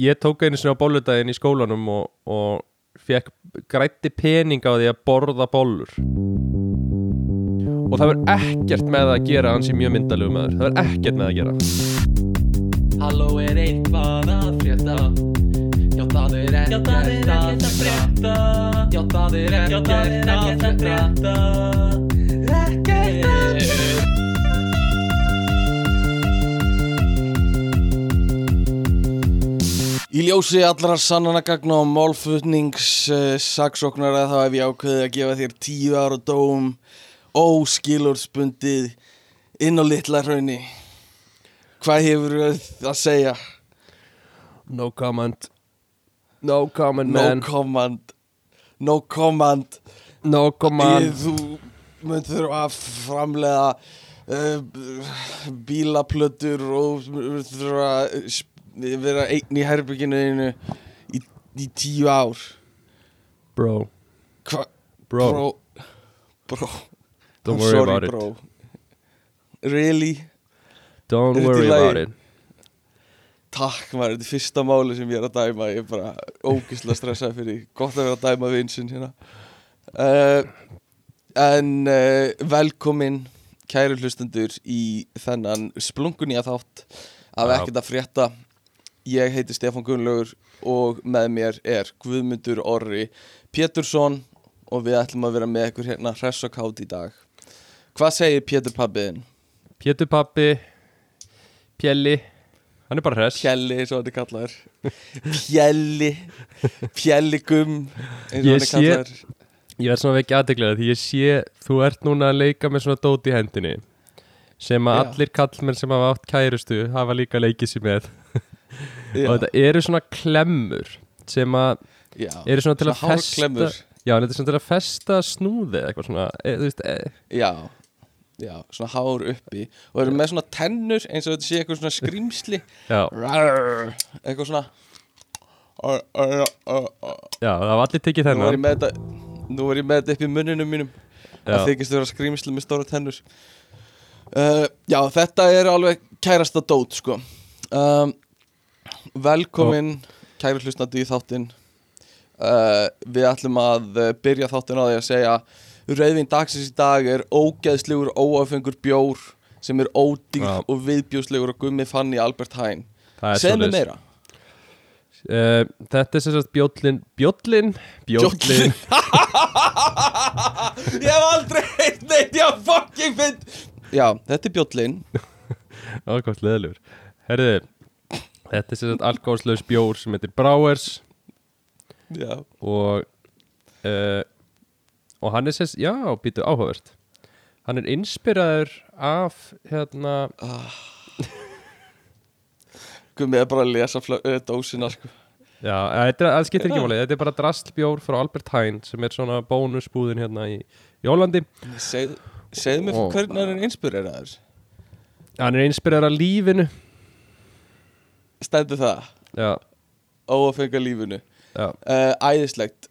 ég tók einu sinni á bolludaginn í skólanum og, og fekk grætti pening á því að borða bollur. Og það verður ekkert með að gera hans í mjög myndalegu maður. Það verður ekkert með að gera. Halló er eitthvað að frétta? Já það er ekkert að frétta. Já það er ekkert að frétta. Ekkert að Í ljósi allra sannanagagna og málfutnings uh, saksóknara þá hef ég ákveðið að gefa þér tíu ára dóm óskilurspundið inn á litla hraunni. Hvað hefur að segja? no comment no comment No man command. No command. no comment Þú mun þurfa að framlega uh, bílaplötur og mun þurfa að vera einn í herbygginu þínu í, í tíu ár. bro Hva? bro, Bro, bro. don't I'm worry sorry, about it bro. Really? don't þetta í worry about it Takk maður, þetta er fyrsta máli sem ég er að dæma Ég er bara ógislega stressað fyrir. Gott að vera að dæma vinsinn hérna uh, En uh, velkomin kæru hlustendur í þennan splunkunýja þátt af ekkert að frétta Ég heiti Stefán Gunnlaugur og með mér er Guðmundur Orri Pétursson og við ætlum að vera með ykkur hérna hress og kátt í dag. Hvað segir Pétur pabbiðin? Pétur pappi Pjelli hann er bara hress. Pjelli, eins og hann er kallaður. Pjelli Pjelli gum eins og hann er kallaður. Ég er svona ekki aðdeglega því ég sé þú ert núna að leika með svona dót í hendinni sem að allir kallmenn sem hafa átt kærustu hafa líka leikið sér með og þetta eru svona klemmur sem að eru svona til að festa. Já, þetta er svona til að festa snúði eitthvað svona e, veist, e, já, já, svona hár uppi og eru með svona tennur eins og þetta sé eitthvað svona skrýmsli eitthvað svona. Ö, ö, ö. já, það hafa allir tekið Nú er ég þennan. með þetta Nú er ég með þetta upp í munninum mínum. Já, Það þykist vera skrýmsli með stóra tennur. Uh, Já, þetta er alveg kærasta dót sko. Um, Velkomin kæru hlustandi í þáttinn. Uh, Við ætlum að uh, byrja þáttinn á því að segja Rauðvin dagsins í dag er ógeðslegur óafengur bjór sem er ódýr Já. og viðbjóslegur og gummi fann í Albert Hain. Það er Segð mér svoleiðis. meira. Uh, Þetta er sem sagt bjóllin Bjóllin? Bjóllin Ég hef aldrei heitt neitt, já fucking finn Já, þetta er bjóllinn. Ákvæmt leðilegur Herðu, þetta er sagt alkoholslaus bjór sem heitir Brauers Já, og uh, og hann er sérst, já, býtu áhugavert. Hann er inspiraður af hérna, gummi er bara að lesa uh, dósina sko. Já, eh, það skiptir ekki máli. Þetta er bara drastlbjór frá Albert Hain sem er svona bónusbúðin hérna í, Hollandi. Segð, Segðu mér hvernig er hann inspireraður? Hann er inspiraður af lífinu Stendur það, já, óafenga lífinu. Já, uh, Æðislegt.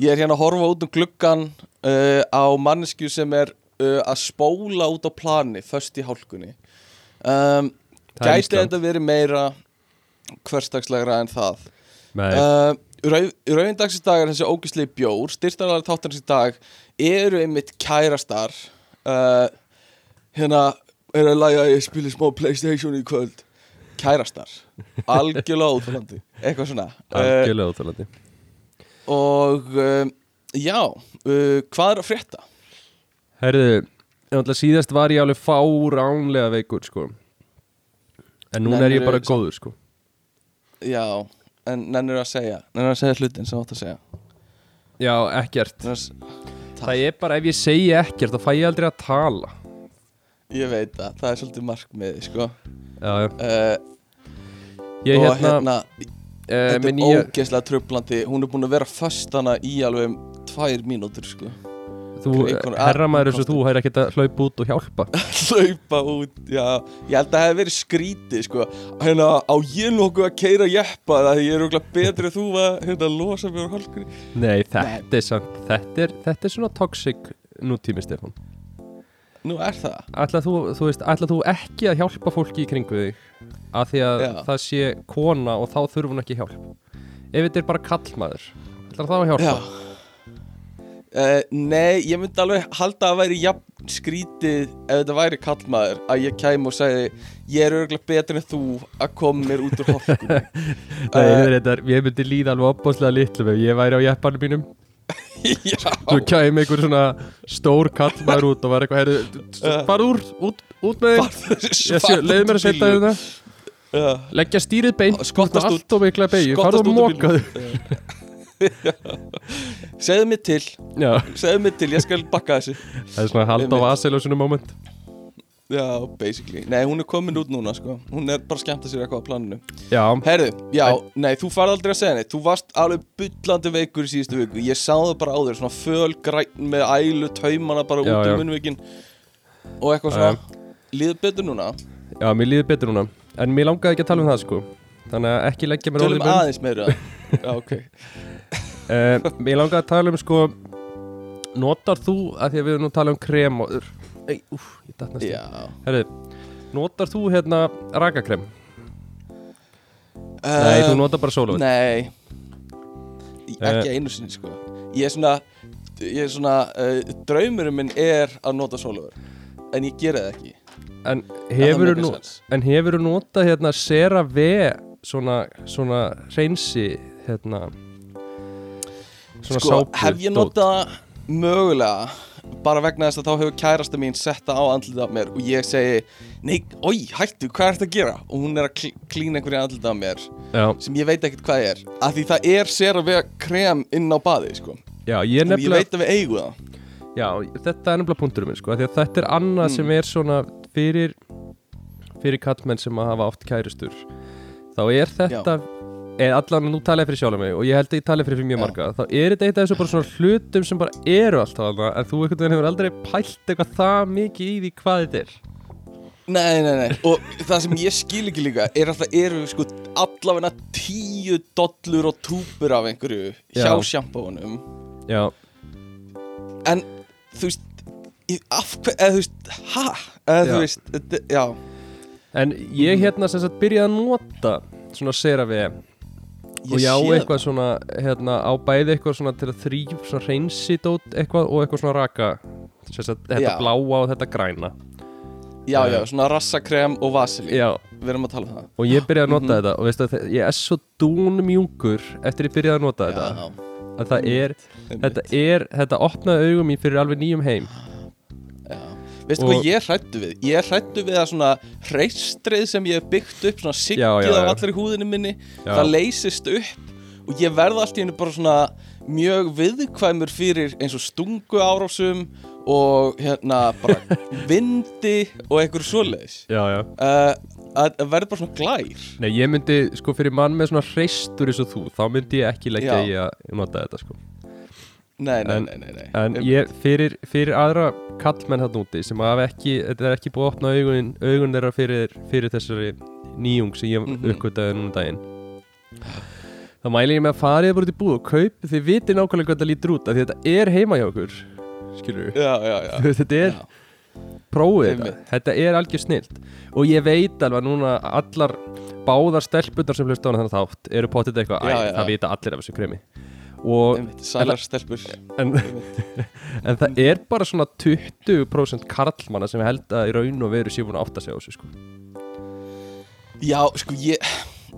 Ég er hérna að horfa út um gluggan uh, á mannesku sem er uh, að spóla út á plani Föst í hálkunni. Um, Gæti þetta verið meira hverstagslegra en það? Rauð, Rauðindagsins dag er þessi ógislegi bjór Styrtarlega þáttarins í dag eru einmitt kærastar. Hérna er að læga að ég spili smá Playstation í kvöld Kærastar. Algjörlega óþálandi Eitthvað svona. Uh, algjörlega óþálandi Og uh, já uh, Hvað er að frétta? herðu, síðast var ég alveg fáránlega veikur sko. En núna er ég bara góður sko. Já, en nennir að segja? Nennir að segja hlutin sem átt að segja? Já, ekkert. Það er bara ef ég segi ekkert þá fæ ég aldrei að tala Ég veit það, það er svolítið markmiði sko. já, já. Uh, Ég Og hérna, hérna uh, Þetta er nýja ógeðslega trublandi Hún er búin að vera föstana í alveg um tvær mínútur sko. Þú, einhvern- herramæður eins og þú hægir ekkert að hlaupa út og hjálpa. Hlaupa út, já. Ég held að það hefði verið skrítið sko. Hérna á ég nokkuð að keira jeppa Það ég er okkur betri en þú að hérna, losa mér á hálkunni? Nei, þetta er samt Þetta er, þetta er svona toxic nútími, Stefán Nú er það? Ætlað þú, þú veist, ætlað þú ekki að hjálpa fólki í kringu þig? Af því að Já. það sé kona og þá þurfum hún ekki hjálp. Ef þetta er bara kallmaður ætlað þá að hjálpa? Já. Uh, Nei, ég myndi alveg halda að væri jafn skrítið ef þetta væri kallmaður að ég kæm og segði ég er örgulega betur en þú að koma mér út úr hálkunni. Nei, uh, ég myndi líða alveg opbáslega litlum ef ég væri á jeppanum mínum þú kæmi einhver svona stór kallmaður út og var eitthvað heyrðu, Já. fara úr, út, út með þig. Leiði mér að setja um það. leggja stýrið beint Skottast út og mikla beigju, farðu og mókaðu Segðu mér til, segðu mér til, ég skal bakka þessu. Það er svona hald á vaseljósinu moment Já, basically. Nei, hún er komin út núna, sko. Hún er bara að skemmta sér eitthvað á planinu. Já, Herðu, já, nei, þú farði aldrei að segja neitt. Þú varst alveg bullandi veikur í síðustu viku. Ég sá það bara á þér, svona fölgræn með ælu, taumana bara Já, út já. um munnvikin Og eitthvað svona. Líður betur núna? Já, mér líður betur núna. En mér langaði ekki að tala um það sko. Þannig að ekki leggja mér Tölum orðið í munn. aðeins meira. Já, ok. Uh, Mér langaði að tala um sko Notar þú, að því að við erum nú að tala um krem og Ei, úf, ég datt næstu Herri, notar þú hérna rakakrem? uh, Nei, þú notar bara sólaverð Nei. Eh. Ekki einu sinni, sko. Ég er svona Ég er svona uh, Draumurinn minn er að nota sólaver En ég gera það ekki. En hefur þú notað hérna CeraVe svona, svona reynsi hérna svona Sko, sápu hef ég dót? notað mögulega bara vegna þess að þá hefur kærasta mín setta á andlitið af mér og ég segi nei, oi, hættu, hvað ert að gera? og hún er að klí klína einhverju andlitið af mér Já, sem ég veit ekkert hvað er af því það er sér að vega krem inn á baði sko. já, ég og ég nefnilega veit að við eigum það Já, þetta er nefnilega punkturum minn sko, af því að þetta er annað Mm. sem er svona fyrir fyrir kallmenn sem að hafa oft kærustur þá er þetta eða allan nú tala ég fyrir sjálf mig og ég held að ég tala fyrir, fyrir mjög marga. Þá er þetta eitt af þessu bara svona hlutum sem bara eru alltaf þarna en þú einhvern veginn hefur aldrei pælt eitthvað það mikið í því hvað þetta er. Nei, nei, nei, og það sem ég skil ekki líka er að það eru sko allavega tíu dollur og túpur af einhverju hjá Já. sjampónum Já, en þú veist í- af hver, eða þú veist, ha? Eða þú veist, já. En ég hérna sem sagt byrjaði að nota svona CeraVe Ég og já, eitthvað svona hérna, á bæði eitthvað svona til að þrýf svona reynsidót eitthvað og eitthvað svona raka sem sagt, þetta Já. bláa og þetta græna Já, já, Eh. svona rassakrem og vaselín já, Við erum að tala um það og ég byrjaði að nota Mhm. þetta og veistu að ég er svo dúnmjúkur eftir ég byrjaði að nota þetta Já, að það er, þetta er þetta opnaði augum mín fyrir alveg nýjum heim. Veistu Og- hvað ég hrættu við? Ég hrættu við að svona hreistrið sem ég hef byggt upp Svona siggið af allir húðinu minni Já. Það leysist upp Og ég verð allt í hennu bara svona Mjög viðkvæmur fyrir eins og stungu árásum Og hérna bara vindi og einhver svoleiðis já, já. uh, Að að verð bara svona glær Nei, ég myndi, sko, fyrir mann með svona hreistur eins og þú, þá myndi ég ekki leggja Já. í að nota þetta, sko Nei, nei, nei, nei, nei. En ég, fyrir, fyrir aðra kallmenn þarna úti sem hafa ekki, þetta er ekki búið að opna augun, augun þeirra fyrir, fyrir þessari nýjung sem ég Mhm. uppgötaði núna um daginn þá mæli ég með að farið bara út í búð og kaup þið viti nákvæmlega hvað þetta lítur út af því þetta er heima hjá okkur skilur við, Já, já, já þetta er Já. prófið þetta, þetta er algjör snilt og ég veit alveg núna allar báðar stelpunar sem hlusta á hana þannig þátt eru potið eitthvað, æ, Já, já, það já. vita allir af þessu kremi Sælar stelpur. En, en það er bara svona 20% karlmanna sem held að í raun og veru séu búin að á þessu sko. Já, sko, ég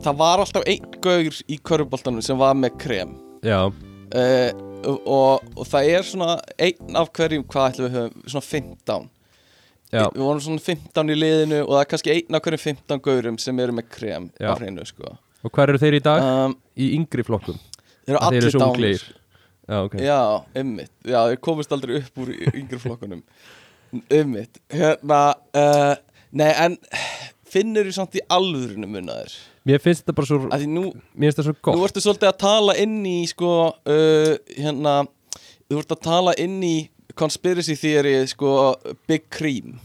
Það var alltaf einn gaur í körfuboltanum sem var með krem. Já, uh, og, og það er svona einn af hverjum, hvað ætlum við höfum svona 15 já, Við vorum svona 15 í liðinu og það er kannski einn af hverjum 15 gaurum sem eru með krem Já. á hreinu, sko. Og hvað eru þeir í dag? um, í yngri flokkum Þeir eru allir svo dánir. Já, ok. Já, ymmit, já, þeir komist aldrei upp úr yngri flokkunum. Ymmit, hérna uh, Nei, en finnur þú samt í alvörinu munnaðir Mér finnst þetta bara svo, Af því nú, mér finnst þetta svo gott. Ertu svolítið að tala inn í sko, uh, hérna Þú ert að tala inn í conspiracy theory, sko, Big Cream.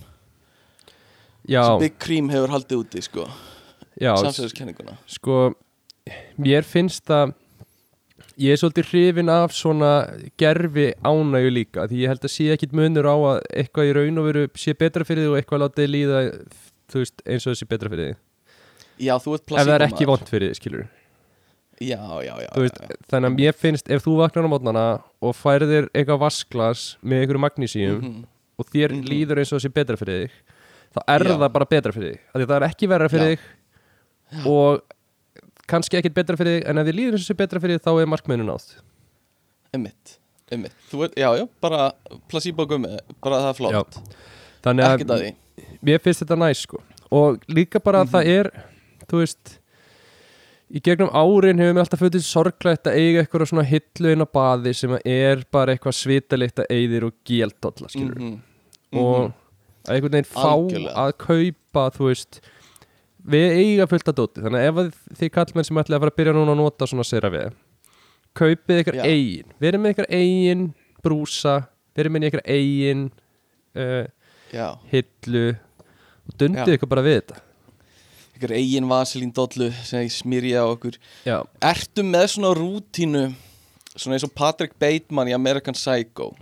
Já, sem Big Cream hefur haldið úti, sko. Já, Samsæðiskenninguna sko Mér finnst það ég er svolítið hrifin af svona gerfi ánægju líka því ég held að sé ekkit munur á að eitthvað í raun og veru sé betra fyrir þig og eitthvað látið líða veist eins og það sé betra fyrir þig Já, þú ert ef það er ekki vond fyrir þig skilur Já, já, já, veist, já, já. þannig að mér finnst ef þú vaknar á mótnana og færðir eitthvað vasklas með einhverju magnísíum Mhm. og þér Mhm. líður eins og það sé betra fyrir þig þá er Já. það bara betra fyrir þig það er ekki verra fyrir Já. þig og kannski ekkit betra fyrir þig en ef þið líður sé betra fyrir þig þá er markmiðinu nátt Einmitt, einmitt. Þú ert, já, já, bara placebo gummi Bara það er flott. Þannig að mér finnst þetta næs sko. Og líka bara að Mhm. það er þú veist í gegnum árin hefur mér alltaf fundið sorglegt að eiga eitthvað svona hillu inn á baði sem er bara eitthvað svitalikt að eigðir og géldolla skilur Mhm. og að einhvern veginn fá Algjörlega. að kaupa þú veist við eiga fullt að dóti þannig að ef að þið kallmenn sem ætla að fara að byrja núna að nota svona sér við kaupið ykkar Já. eigin verið með ykkar eigin brúsa verið með ykkar eigin uh, hillu og dundið ykkur bara við þetta. Ykkur eigin vaselín dollu sem ég smyrja á okkur. Já, Ertu með svona rútínu Svona eins og Patrick Bateman í American Psycho?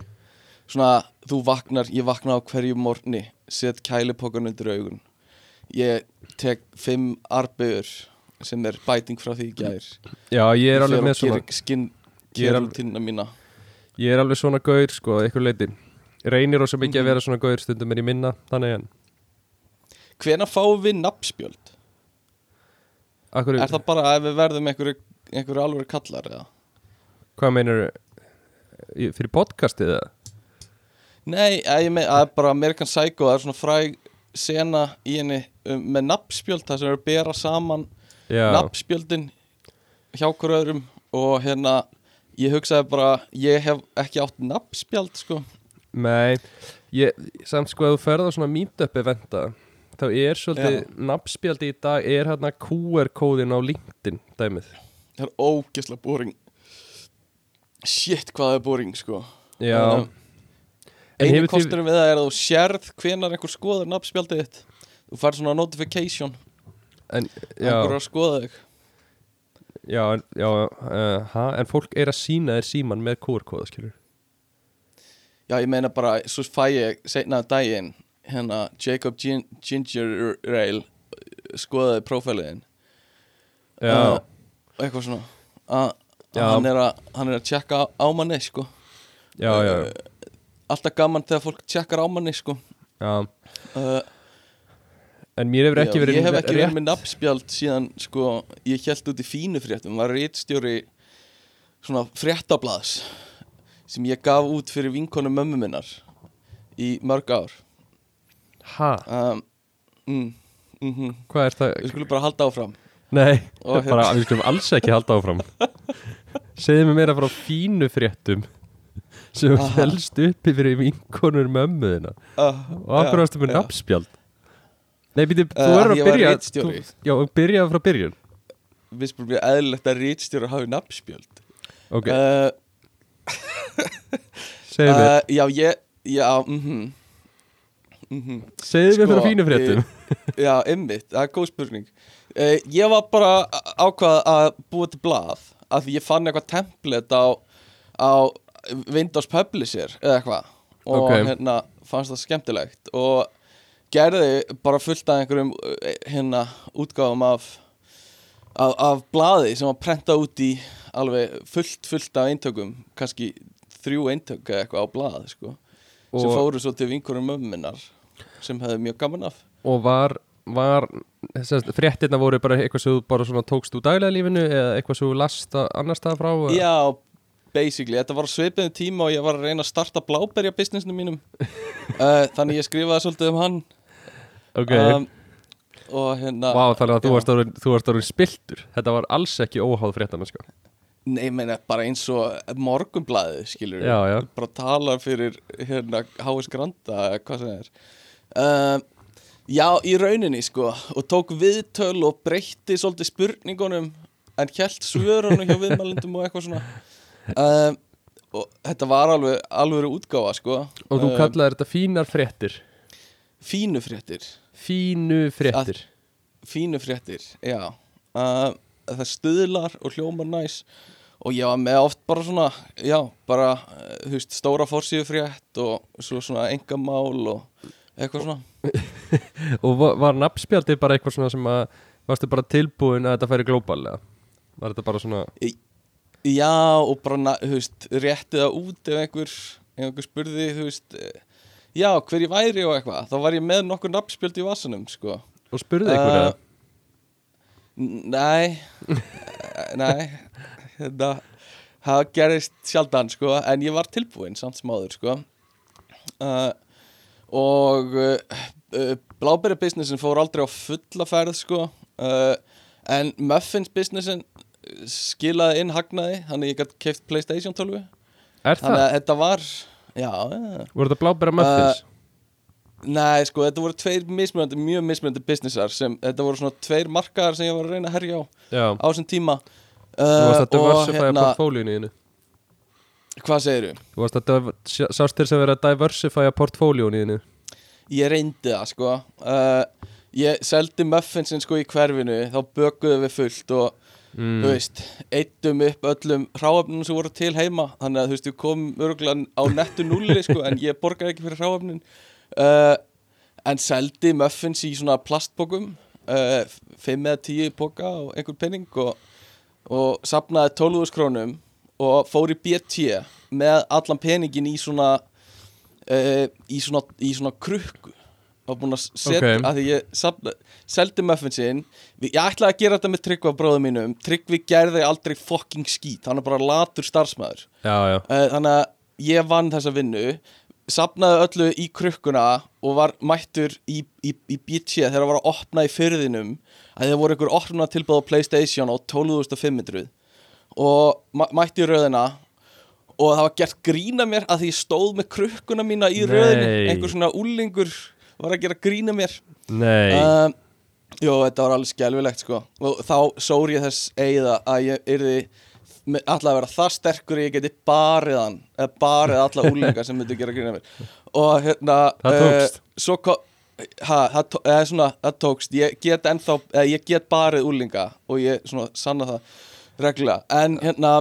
Svona, þú vaknar, ég vakna á hverju morgni Set kælipokan undir augun. Ég tek fimm arbegur sem er bæting frá því í gær já ég er alveg með svona Skinn Ég er kérutínuna mína ég er alveg svona gaur sko, ykkur leiti reynir ósum ekki Mhm. að vera svona gaur stundum er ég minna þannig en Hvena fáum við nafnspjöld? Akkur, Er það bara ef við verðum einhverju, einhverju alveg kallar eða? hvað meinar fyrir podcastið eða? Nei, að ég með, að bara American Psycho það er svona fræg sena í henni um, með nafnspjöld það sem er að bera saman já, nafnspjöldin hjá hver öðrum. Og hérna ég hugsaði bara, ég hef ekki átt nafnspjöld sko. Nei ég, samt sko að þú ferð á svona meetup eventa þá er svolítið nafnspjaldi í dag er hérna QR kóðin á LinkedIn dæmið. Það er ógeðslega boring. Shit hvað það er boring sko. Já, Þannig einu kosturum við það er að þú sérð hvenar einhver skoður nafnspjaldið þitt. Þú fær svona notification. En, einhver já, er að skoða þig. Já, en- já uh, ha, en fólk er að sína þér síman með QR kóða skilur Já, ég meina bara, svo fæ ég seinna daginn, hérna Jacob Gin Ginger Ale skoðaði prófæliðin já, eitthvað svona. Að Já. hann er að tjekka á, manni, sko. Já, já, Uh, Alltaf gaman þegar fólk tjekkar á manni, sko. Já. uh, en mér hefur ekki já, verið Ég hef ekki verið rétt- með nafnspjald síðan, sko ég held út í fínu fréttum, var rítstjóri svona fréttablaðs sem ég gaf út fyrir vinkonu mömmu minnar í mörg ár. Ha, um, mm, mm hvað er það? Við skulum bara halda áfram. Nei, bara, við skulum alls ekki halda áfram. Segðu mér meira frá fínu fréttum sem Aha. helst uppi fyrir vinkonur mömmu þina uh, og akkur varstu með nafnspjald? Nei, býtu, þú Eh, verður að byrja þú, Já, byrjaði frá byrjun. Við spilum við eðlilegt að rítstjóra hafi nafnspjöld Ok, uh, segðu mér. uh, Já, ég Já, mhm. Mm Segðu mér sko, frá fínu fréttum Já, ymmit, það er góð spurning. Uh, Ég var bara ákvað að búa til blað af því ég fann eitthvað template á, á Windows Publisher eða eitthvað. Og Ok. hérna fannst það skemmtilegt. Og gerði bara fullt af einhverjum eh, hérna útgáfum af, af, af blaði sem var prenta út í alveg fullt fullt af eintökum. Kannski þrjú eintök eða eitthvað á blað sko, sem og, fóru svo til vinkurum mömminnar sem hefði mjög gaman af. Og var, var sérst, fréttirna voru bara eitthvað sem þú bara tókst úr daglega lífinu eða eitthvað sem þú last að annars staða frá? Já, basically, þetta var á svipiðum tíma og ég var að reyna að starta bláberja businessinu mínum. Uh, Þannig ég skrifaði svolítið um hann. Ok, um, Og hérna Vá, þannig að já. þú varst orðin spiltur Þetta var alls ekki óháð fréttamenn sko. Nei, meina, bara eins og morgunblæði, skilur Já, já, Bara talar fyrir hérna H.S. Granda, hvað sem er. Um, Já, í rauninni, sko Og tók viðtöl og breytti svolítið spurningunum En hjælt svörunum hjá viðmælendum og eitthvað svona um, Og þetta var alveg alveg útgáfa, sko. Og þú Um, kallaðir þetta fínar fréttir. Fínu fréttir. Fínu fréttir. Fínu fréttir, já. Uh, Það stuðlar og hljómar næs. Og ég var með oft bara svona já, bara, eh, þú veist, stóra forsíðu frétt og svo svona engamál og eitthvað svona. Og var, nafnspjaldið bara eitthvað svona sem að Varstu bara tilbúin að þetta færi glóbalega? Var þetta bara svona Já, og bara, þú veist, rétti það út ef einhver, ef einhver spurði, þú veist, eh, já, hver ég væri og eitthvað, þá var ég með nokkur nafnspjöld í vasanum, sko. Og spurði ykkur Eh, það? N- Nei, Eh, nei, þetta, það gerist sjaldan, sko, en ég var tilbúinn samt smáður, sko. Uh, og uh, uh, Blábæri businessin fór aldrei á fulla ferð, sko, uh, en Muffins businessin skilaði inn hagnaði, þannig ég gætt keift Playstation 12. Er Þannig það? að þetta var, já, já. Voru þetta blábæra muffins? Nei, sko, þetta voru tveir mismunandi, mjög mismunandi businessar sem, þetta voru svona tveir markaðar sem ég var að reyna að herja á Já á þessum tíma Þú varst að uh, diversifæja hérna... portfólíunni þínu hvað segirðu? Þú varst að sást þér sem vera að diversifæja portfólíunni þínu Ég reyndi það, sko uh, Ég seldi muffinsin, sko, í hverfinu þá bökuðum við fullt og mm. þú veist, eittum upp öllum hráöfnum sem voru til heima þannig að þú veist, við komum örgulega á nettu nulli, sko, en ég borgaði ekki fyrir hráöfnin uh, en seldi muffins í svona plastbókum uh, 5 eða 10 póka og einhver penning og, og sapnaði 12.000 krónum og fór í BT með allan peningin í svona uh, í svona, svona krukku og búin að setja, Ok. að því ég sapna, seldi muffinsinn ég ætlaði að gera þetta með Tryggva bróðum mínum. Tryggvi gerði aldrei fucking skít. Hann er bara latur starfsmæður Já, já. Uh, þannig að ég vann þessa vinnu sapnaði öllu í krukkuna og var mættur í, í, í BT þegar það var að opna í fyrðinum að það voru ykkur opna tilbúð á Playstation á 12.500 og mætti í röðina og það var gert grína mér að því ég stóð með krukkuna mína í Nei. röðinu einhver svona úlingur var að gera grína mér. Nei. Um, Jó, þetta var alveg skelfilegt sko. Og þá sór ég þess eigða að ég yrði alltaf að vera það sterkur ég geti barið hann eða barið alla úlinga sem myndi gera grína mér. Og hérna Það tókst. uh, svo kom ha, það, tó, svona, það tókst. Ég get ennþá, eða ég get barið úlinga og ég svona sanna það reglulega. En hérna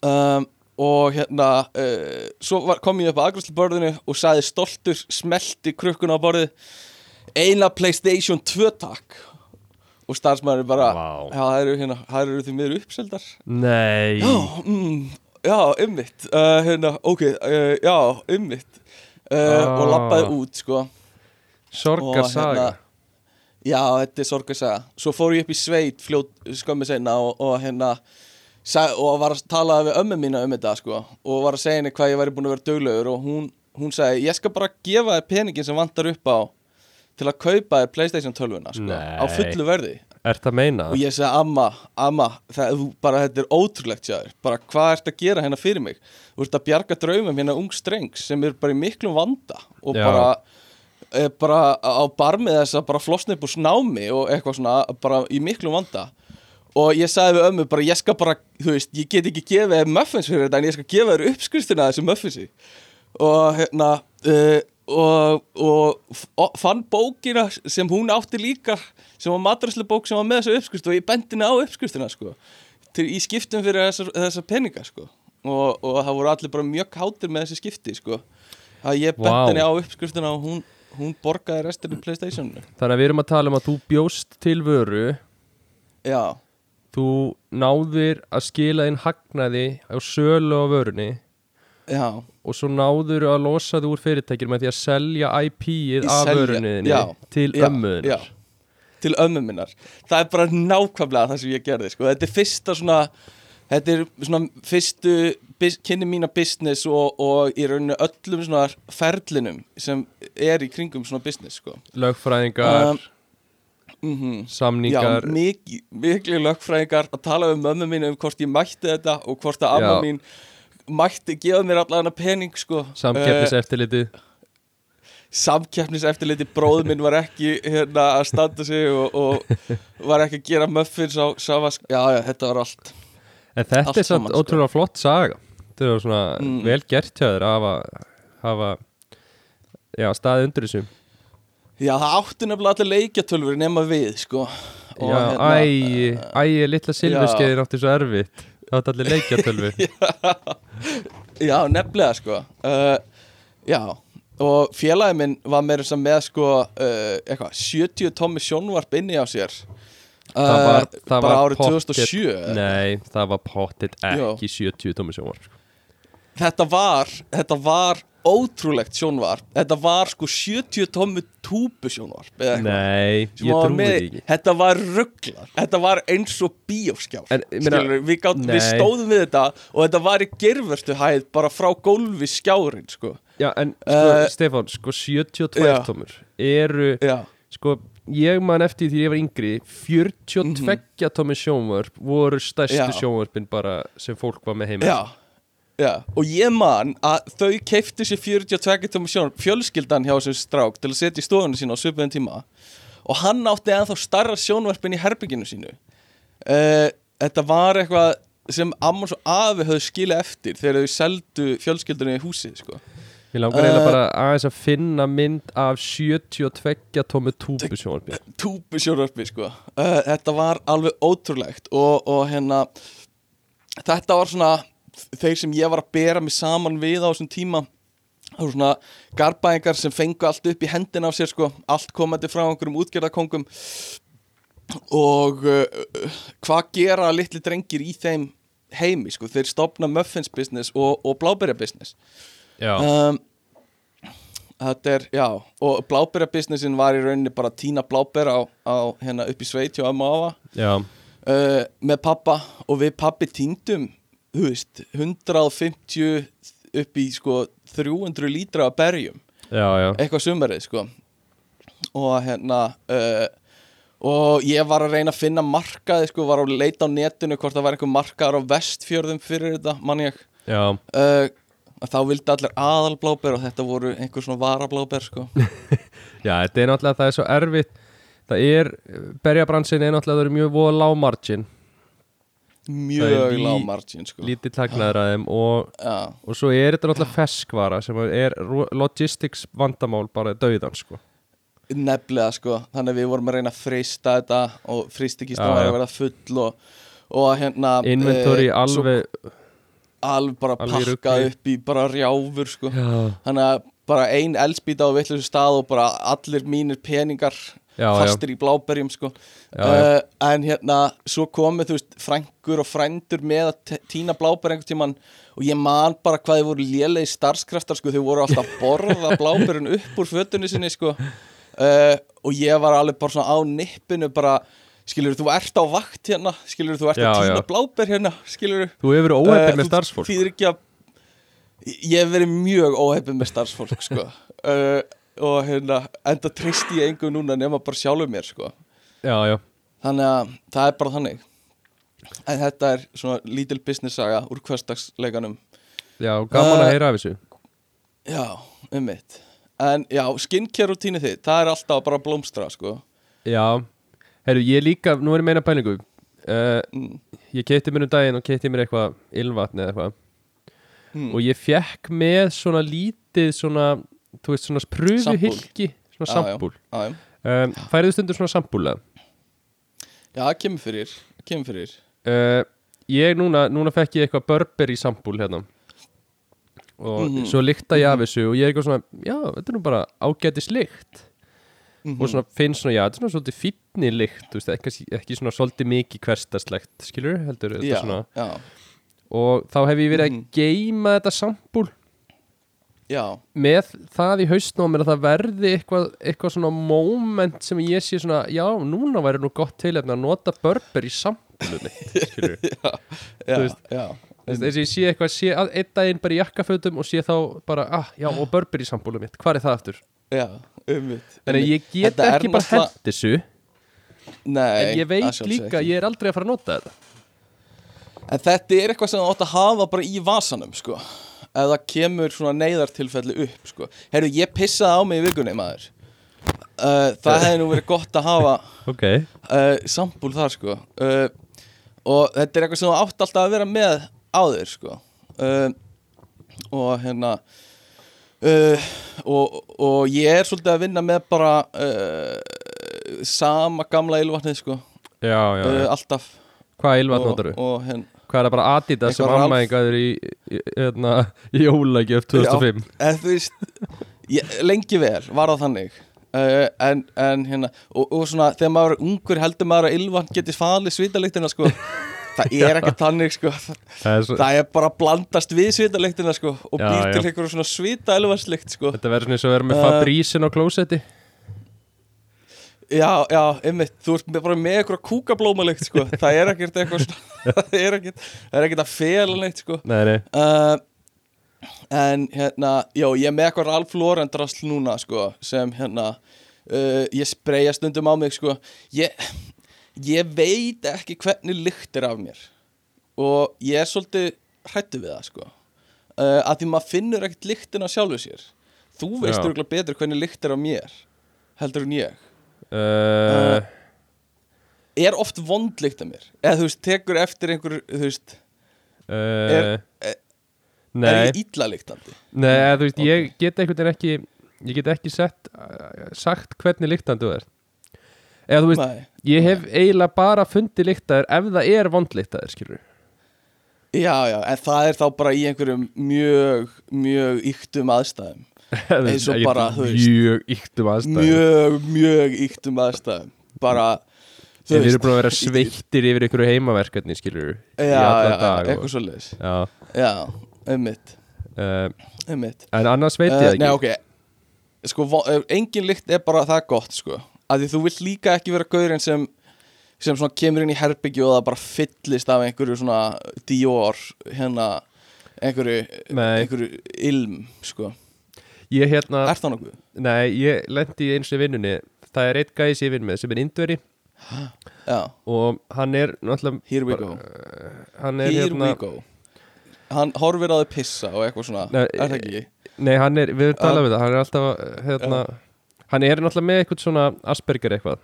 um, og hérna uh, svo var, kom ég upp á agræsluborðinu og sagði stoltur smelti krukkuna á borðið eina Playstation 2 takk. Og starfsmæður bara Vá. já, það eru, hérna, það eru því miður uppseldar. Nei. Já, mm, já, ummitt uh, hérna, ok, uh, já, ummitt Ah. og lappaði út, sko. Sorgar og saga hérna- Já, þetta er sorgarsaga. Svo fór ég upp í sveit fljót skömmu seinna og, og hérna og var að tala við ömmu mína um þetta sko, og var að segja henni hvað ég væri búin að vera duglegur og hún, hún sagði, ég skal bara gefa þér peningin sem vantar upp á til að kaupa þér Playstation 12 sko, á fullu verði. Er og ég segi, amma, amma það, bara þetta er ótrúlegt sjáður bara hvað ert að gera hérna fyrir mig? Þú ert að bjarga draumum hérna ung strengs sem er bara í miklum vanda og Já. bara bara á barmið þess að bara flosna upp úr snámi og eitthvað svona bara í miklum vanda og ég sagði við ömmu bara ég skal bara, þú veist, ég get ekki gefið þér muffins fyrir þetta en ég skal gefa þér uppskriftina af þessu muffinsi. Og hérna uh, og, og, og fann bókina sem hún átti líka sem var maturæslu bók sem var með þessu uppskrift og ég bendi henni á uppskriftina sko til, í skiptum fyrir þessar, þessar peninga sko. Og, og það voru allir bara mjög hátir með þessi skipti sko. Að ég bendi henni á uppskriftina og hún, hún borgaði restina í Playstationu Þannig að við erum að tala um að þú bjóst til vöru já, Þú náðir að skila inn hagnaði á sölu á vörunni já. og svo náður að losa þú úr fyrirtækir með því að selja IP-ið af vörunniðinni til já, ömmuðin já, til ömmu minnar. Það er bara nákvæmlega það sem ég gerði sko. þetta er fyrsta svona þetta er svona fyrstu kynni mína business og, og í rauninu öllum svona ferlinum sem er í kringum svona business sko. lögfræðingar, Um, mm já, samningar mikið mikið lögfræðingar að tala um mömmu mín um hvort ég mætti þetta og hvort að amma Já. mín mætti gefa mér allan að pening sko. samkeppniseftirlitið uh, samkeppniseftirliti bróður minn var ekki hérna að standa sig og, og var ekki að gera muffins á Savask já, já, þetta var allt En þetta Allt er samt sko. ótrúlega flott saga Þetta er svona Mm. vel gert hjá þér að hafa, hafa já, staðið undir þessu já, það áttu nefnilega allir leikjatölfur nema við, sko. Og Já, hérna, æ, æ, litla silfurskeiðin átti svo erfitt. Það er allir leikjatölvu Já, nefnilega sko. Uh, Já, og félagi minn var meira sem með sko uh, eitthvað, 70 tómi sjónvarp inni á sér. Uh, Það var- það bara var árið pottþétt- 2007 Nei, það var pottit ekki 70 tómi sjónvarp sko. þetta var, þetta var ótrúlegt sjónvarp þetta var sko 70 tómi túbu sjónvarp eða eitthvað. Nei, ég trúi ekki Þetta var rugglar Þetta var eins og Skilurðu, við, við stóðum við þetta Og þetta var í gerverstu hæð Bara frá gólfi skjárin sko. Já, en sko, Uh, Stefán, sko 72 já. tómur eru, Já, sko, ég man eftir því ég var yngri 42 Mhm. tómi sjónvarp voru stærstu Já. sjónvarpin bara sem fólk var með heima já Já, og ég man að þau keiftu sér 42 tómi sjón fjölskyldan hjá þessum strák til að setja í stofunni sína á svipuðum tíma og hann átti ennþá starra sjónvarpin í herbygginu sínu uh, Þetta var eitthvað sem Ammons og Afi höfðu skilið eftir þegar þau seldu fjölskyldunni í húsið sko. Mér langar eiginlega Uh, bara aðeins að finna mynd af 72 tómi túbu sjónvarpi túbu sjónvarpi sko. uh, Þetta var alveg ótrúlegt og, og hérna þetta var svona þeir sem ég var að bera mig saman við á þessum tíma það voru svona garbaðingar sem fengu allt upp í hendina á sér sko, allt komandi frá einhverjum útgerðarkongum og uh, hvað gera litli drengir í þeim heimi sko, þeir stopna muffins business og, og bláberja business. Já, um, Þetta er, já og bláberja businessin var í rauninni bara tína blábera á, á hérna upp í sveit hjá já, uh, með pappa og við pappi týndum þú veist, 150 upp í sko 300 lítra af berjum. Já, já. Eitthvað sumarið sko. Og hérna uh, og ég var að reyna að finna markaði sko, var að leita á netinu hvort það var einhver markaðar á vestfjörðum fyrir þetta, mann ég. Uh, að þá vildi allir aðalbláber og þetta voru einhver svona varabláber sko. já, þetta er náttúrulega, það er svo erfitt. Það er, berjabransin er náttúrulega, það eru mjög voða lág margin mjög lág margin sko. Lítið taknaður að þeim og, og svo er þetta náttúrulega ferskvara sem er logistics vandamál bara dauðan sko. Nefnilega sko. Þannig að við vorum að reyna að frista þetta og fristikistan Já, var að verða full og, og hérna Inventory svo alveg alveg bara alveg pakkað rugli. upp í bara rjáfur sko. Já, þannig að bara ein elspýta á vittlusu stað og bara allir mínir peningar já, já, fastir í bláberjum sko. Já, já. Uh, en hérna svo komið þú veist frængur og frændur með að te- tína bláber einhvern tímann og ég man bara hvað þið voru lélegi starfskraftar sko. Þau voru alltaf að borða bláberinn upp úr fötunni sinni sko. Uh, og ég var alveg bara svona á nippinu bara skilur þú ert á vakt hérna. Skilur þú ert Já, að tína já. bláber hérna. Skilur Þú hefur verið óheppið með starfsfólk. þýðir ekki að ég hef verið mjög óheppið með starfsfólk sko. Uh, og hérna enda tristi ég engum núna nema bara sjálfur mér sko. Já, já, þannig að það er bara þannig. En þetta er svona lítil business saga úr hverstagsleikanum já, gaman að Uh, heyra af þessu. Já, um mitt en já, skincare rútínu þitt það er alltaf bara blómstra sko. Já, heyrðu, ég líka, nú er ég meina pælingu. Uh, mm. Ég keitti mér um daginn og keitti mér eitthvað ylvatni eða eitthvað. Mm. og ég fekk með svona lítið svona, þú veist, svona pröfuhylki svona sambúl. um, Færiðu stundur svona sambúl eða? já, kemur fyrir kemur fyrir. Uh, ég núna, núna fekk ég eitthvað Burberry sambúl hérna. Og Mhm. svo lykta ég af þessu og ég er eitthvað svona, já, þetta er nú bara ágætis lykt. Mhm. og svona finnst svona, já, þetta er svona svolítið fínni lykt, þú veist, ekki, ekki svona svolítið mikið hverstarslegt, skilur, heldur þetta já, svona, já, og þá hef ég verið Mhm. að geima þetta sambúl já, með það í mér að það verði eitthvað, eitthvað svona moment sem ég sé svona, já, núna væri nú gott til að nota skilur, já, Þú veist, já. þess að ég sé eitthvað sé einn daginn bara í jakkafötum og sé þá bara, ah, já, og Burberry sambúlum mitt, hvað er það aftur? já, um mitt Þannig að ég get Þetta ekki bara hent þessu Nei, en ég veit líka, ég er aldrei að fara að nota þetta. En þetta er eitthvað sem þú átt að hafa bara í vasanum, sko Ef það kemur svona neyðartilfelli upp, sko. Herru, ég pissaði á mig í vikunni, maður. Uh, Það hefði nú verið gott að hafa Ok, uh, sambúl þar, sko. Uh, Og þetta er eitthvað sem átt alltaf að vera með á þér, sko. Uh, Og hérna uh, og, og ég er svolítið að vinna með bara uh, Sama gamla ylvatnið, sko. Já, já, já. Alltaf. Hvað ylvat og, notar þú? og hérna Hvað er það bara Adidas sem ammæðingaður í, í, hérna, í jólagjöf 2005 eða þú veist ég, lengi vel var það þannig. Uh, en, en hérna og, og svona þegar maður er ungur heldur maður að ylvan geti falið svitaliktina sko. Það er ekki þannig sko. Það, Það er svo, það er bara að blandast við svitaliktina sko og Já, býr já. til einhverjum svona svita ylvanslikt sko. Þetta verður svona eins og verður með Uh, Fabrísin á klósetti já, já, einmitt, þú ert bara með einhverja kúkablómalikt sko. Það er ekkert eitthvað svona það er ekkert, það er ekkert að fela neitt sko. Nei, nei, uh, En hérna, já, ég er með eitthvað Ralph Lauren drasl núna, sko sem hérna, uh, ég spreyja stundum á mig, sko. Ég, ég veit ekki hvernig lykt er af mér. Og ég er svolítið hrættu við það, sko. Uh, að því maður finnur ekkert lyktina sjálfu sér. Þú veist örgulega betur hvernig lykt er af mér heldur en ég uh, er oft vond lykt af mér? Eða þú veist, tekur eftir einhver, þú veist uh, er- er Nei, ég illa lyktandi? Nei eða, þú veist, Ok. ég get einhvern veginn ekki Ég get ekki sett, sagt hvernig líktandi þú er Eða þú veist, Nei. ég hef eiginlega bara fundið líktaður ef það er vond líktaður, skilur Já, já, en það er þá bara í einhverjum mjög, mjög yktum aðstæðum Eins og bara, Mjög yktum aðstæð Mjög, mjög yktum aðstæðum Bara, við erum búin að vera sveittir yfir einhverju heimaverkefni, skilur Já, í já, eitthvað svo leiðis Já, Já, einmitt, uh, einmitt. en annars veit ég uh, ekki. Sko, ef engin lykt er bara það gott, sko. Að Því þú vilt líka ekki vera gaurinn sem sem svona kemur inn í herbyggju og það bara fyllist af einhverju svona Dior, hérna einhverju, einhverju ilm, sko Ég hérna, Er það nokkuð? nei, ég lendi eins í vinnunni. Það er eitt sem ég vinn með sem er indveri. Já, og hann er here we go. hann er Here hérna we go. Hann horfir á þau pissa og eitthvað svona. Nei, Er það ekki? Nei, hann er, við erum talað við það, hann er alltaf hérna, hann er náttúrulega með eitthvað svona Asperger eitthvað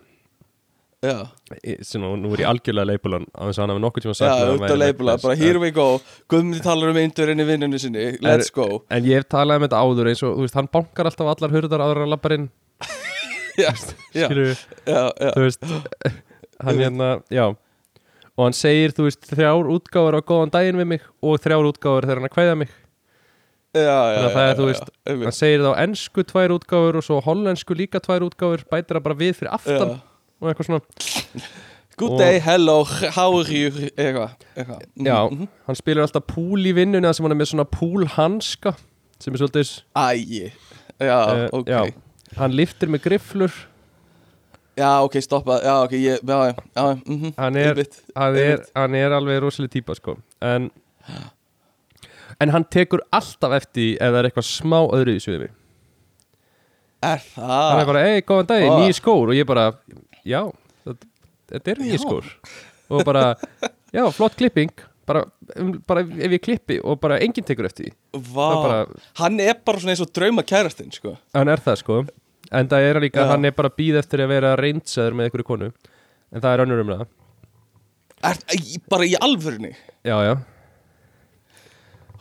Í- sem nú, er ég algjörlega leipulan á þess að hann hafi nokkuð tíma já, sagt að hann út væri að með leipula þess. Bara here we go. Guðmundi talar um indurinn í vinnunni sinni. Let's go. En ég hef talað um þetta áður eins og, þú veist, hann bankar alltaf allar hurðar áður en hann lappar inn. Já, já, já, já. þú veist hann hérna, já. Og hann segir, þú veist, þrjár útgáfur á góðan daginn við mig og þrjár útgáfur þegar hann að kveða mig. Já, já, Þannig að það er, já, þú já, veist, já, hann segir það á ensku tvær útgáfur og svo hollensku líka tvær útgáfur bætir það bara við fyrir aftan. Já. Og eitthvað svona Good day, hello, how are you Eitthvað, eitthvað Já, Mhm. hann spilar alltaf púl í vinnunni þar sem hann er með svona púlhanska sem er svolítið Æi, já, eh, ok já, hann liftir með grifflur Já, ok, stoppa, já, ok, ég, já, já, já, mhm Hann er- einmitt, hann er, einmitt. hann er alveg rosalega típa sko en en hann tekur alltaf eftir ef það er eitthvað smá öðru í sviði Er hann er það? bara, ei, góðan dag, Ah. nýji skór og ég bara, já, þetta, er nýji Já. skór. Og bara, já, flott klipping. Bara, um, bara ef ég klippi og bara enginn tekur eftir því Vá, það bara, hann er bara svona eins og drauma kærastinn, sko. Hann er það sko. En það er líka, Já. hann er bara að býða eftir að vera reynsaður með einhverju konu. En það er önnur um það. Er, Bara í alvörunni? Já, já,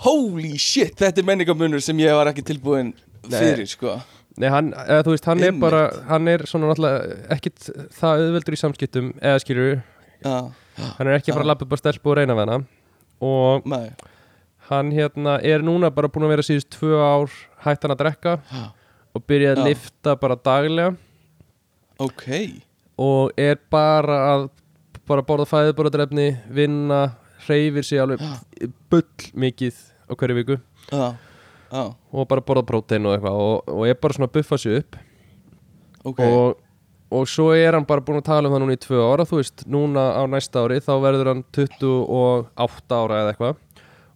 Holy shit, þetta er menningamunur sem ég var ekki tilbúin Nei. fyrir, sko Nei, hann, eða, þú veist, hann er Einmitt. bara hann er svona náttúrulega ekkit það auðveldur í samskiptum eða skilur, Já, hann er ekki að fara að lappa upp á stelpu og reyna við hana. Og nei. hann hérna er núna bara búin að vera síðust tvö ár hættan að drekka Já. og byrja að Já. lifta bara daglega. Ok, og er bara að bara borða fæðuborðadrefni vinna, hreyfir sig alveg bull mikið á hverju viku. Já, já, og bara borða prótein og eitthvað og, og er bara svona að buffa sig upp. Ok. Og, og svo er hann bara búin að tala um það núna í tvö ára þú veist, núna á næsta ári þá verður hann 28 ára eða eitthvað.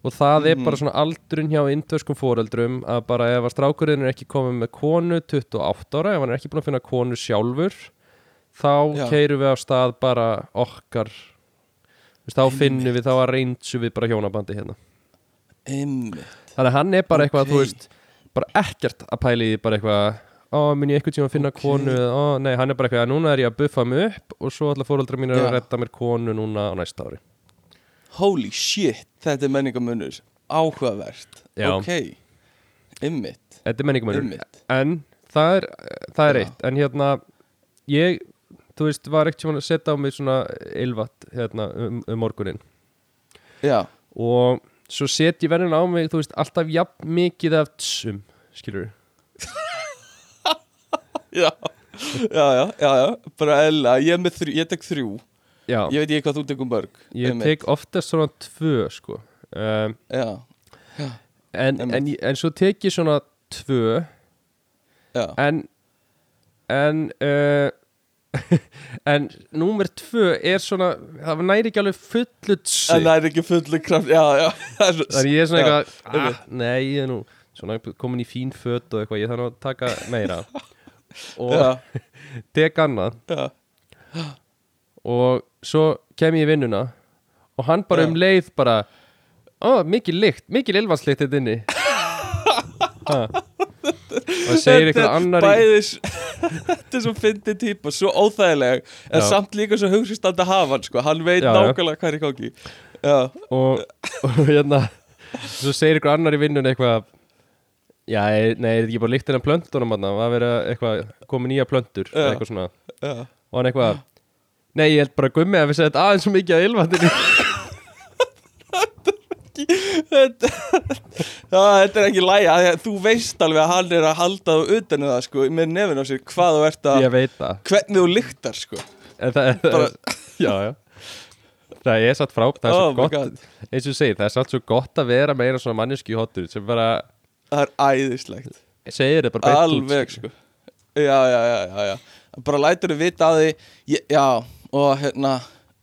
Og það er Mhm. bara svona aldurinn hjá indverskum foreldrum að bara ef að strákurinn er ekki komið með konu 28 ára, ef hann er ekki búin að finna konu sjálfur þá keirum við á stað bara okkar þú veist, þá finnum við, þá reynsu við bara hjónabandi hérna. Einmitt þannig að hann er bara eitthvað, Ok. þú veist bara ekkert að pæla í því, bara eitthvað ó, mun ég eitthvað tíma að finna Ok. konu? Ó, nei, hann er bara eitthvað, núna er ég að buffa mig upp og svo ætla fóreldra mín að redda mér konu núna á næsta ári. Holy shit, þetta er menningamunur Áhugavert. Já. Ok, einmitt. Þetta er menningamönnur, Einmitt. En það er, það er eitt, en hérna ég, þú veist, var ekkert tíma að setja á mig svona ylvat hérna um, um morgunin já, og svo set ég verðin á mig þú veist, alltaf jafn mikið af tsum skilur já. Já, já, já, já, bara eðla Ég þrjú, ég tek þrjú. Já, Ég veit ekki hvað þú tekur mörg ég einmitt. tek oftast svona tvö sko. Um, Já, en, Einmitt. en, en svo tek ég svona tvö. Já, en en uh, en númer tvö er svona það næri ekki alveg fullu það er ekki fullu kraft Já, já. Þannig ég er svona Já, eitthvað ah, nei, ég er nú svona komin í fín föt og eitthvað, ég þarf að taka meira. Og tek annað. Og svo kem ég í vinnuna og hann bara um leið bara ó, mikil lykt, mikil ylvanslykt þetta inni ha. Og segir eitthvað annar Bæðis Þetta er svo fyndið típa, svo óþægileg En Já. samt líka svo hugsistand að hafa hann sko. Hann veit Já, nákvæmlega hvað er í gangi. Og, og hérna svo segir eitthvað annar í vinnun eitthvað já, er- nei, er þetta ekki bara líkt innan plöntunum hann, það verið að eitthvað komið nýja plöntur eitthvað svona, já. Og hann eitthvað nei, ég held bara að gummi að við segja aðeins svo mikið að ylvatinu þetta, já, þetta er ekki læja Þú veist alveg að hann er að halda þú utan það sko, með nefn á sér hvað þú ert að hvernig þú lyktar sko. það Bara- já, já. Það er satt frá, það er Oh svo gott eins og þú segir, það er satt svo gott að vera meira svona manneski í hotur sem bara það er æðislegt. Segir þetta bara alveg sko. já, já, já, já, já. Bara lætur þið vita að því ég, já, og hérna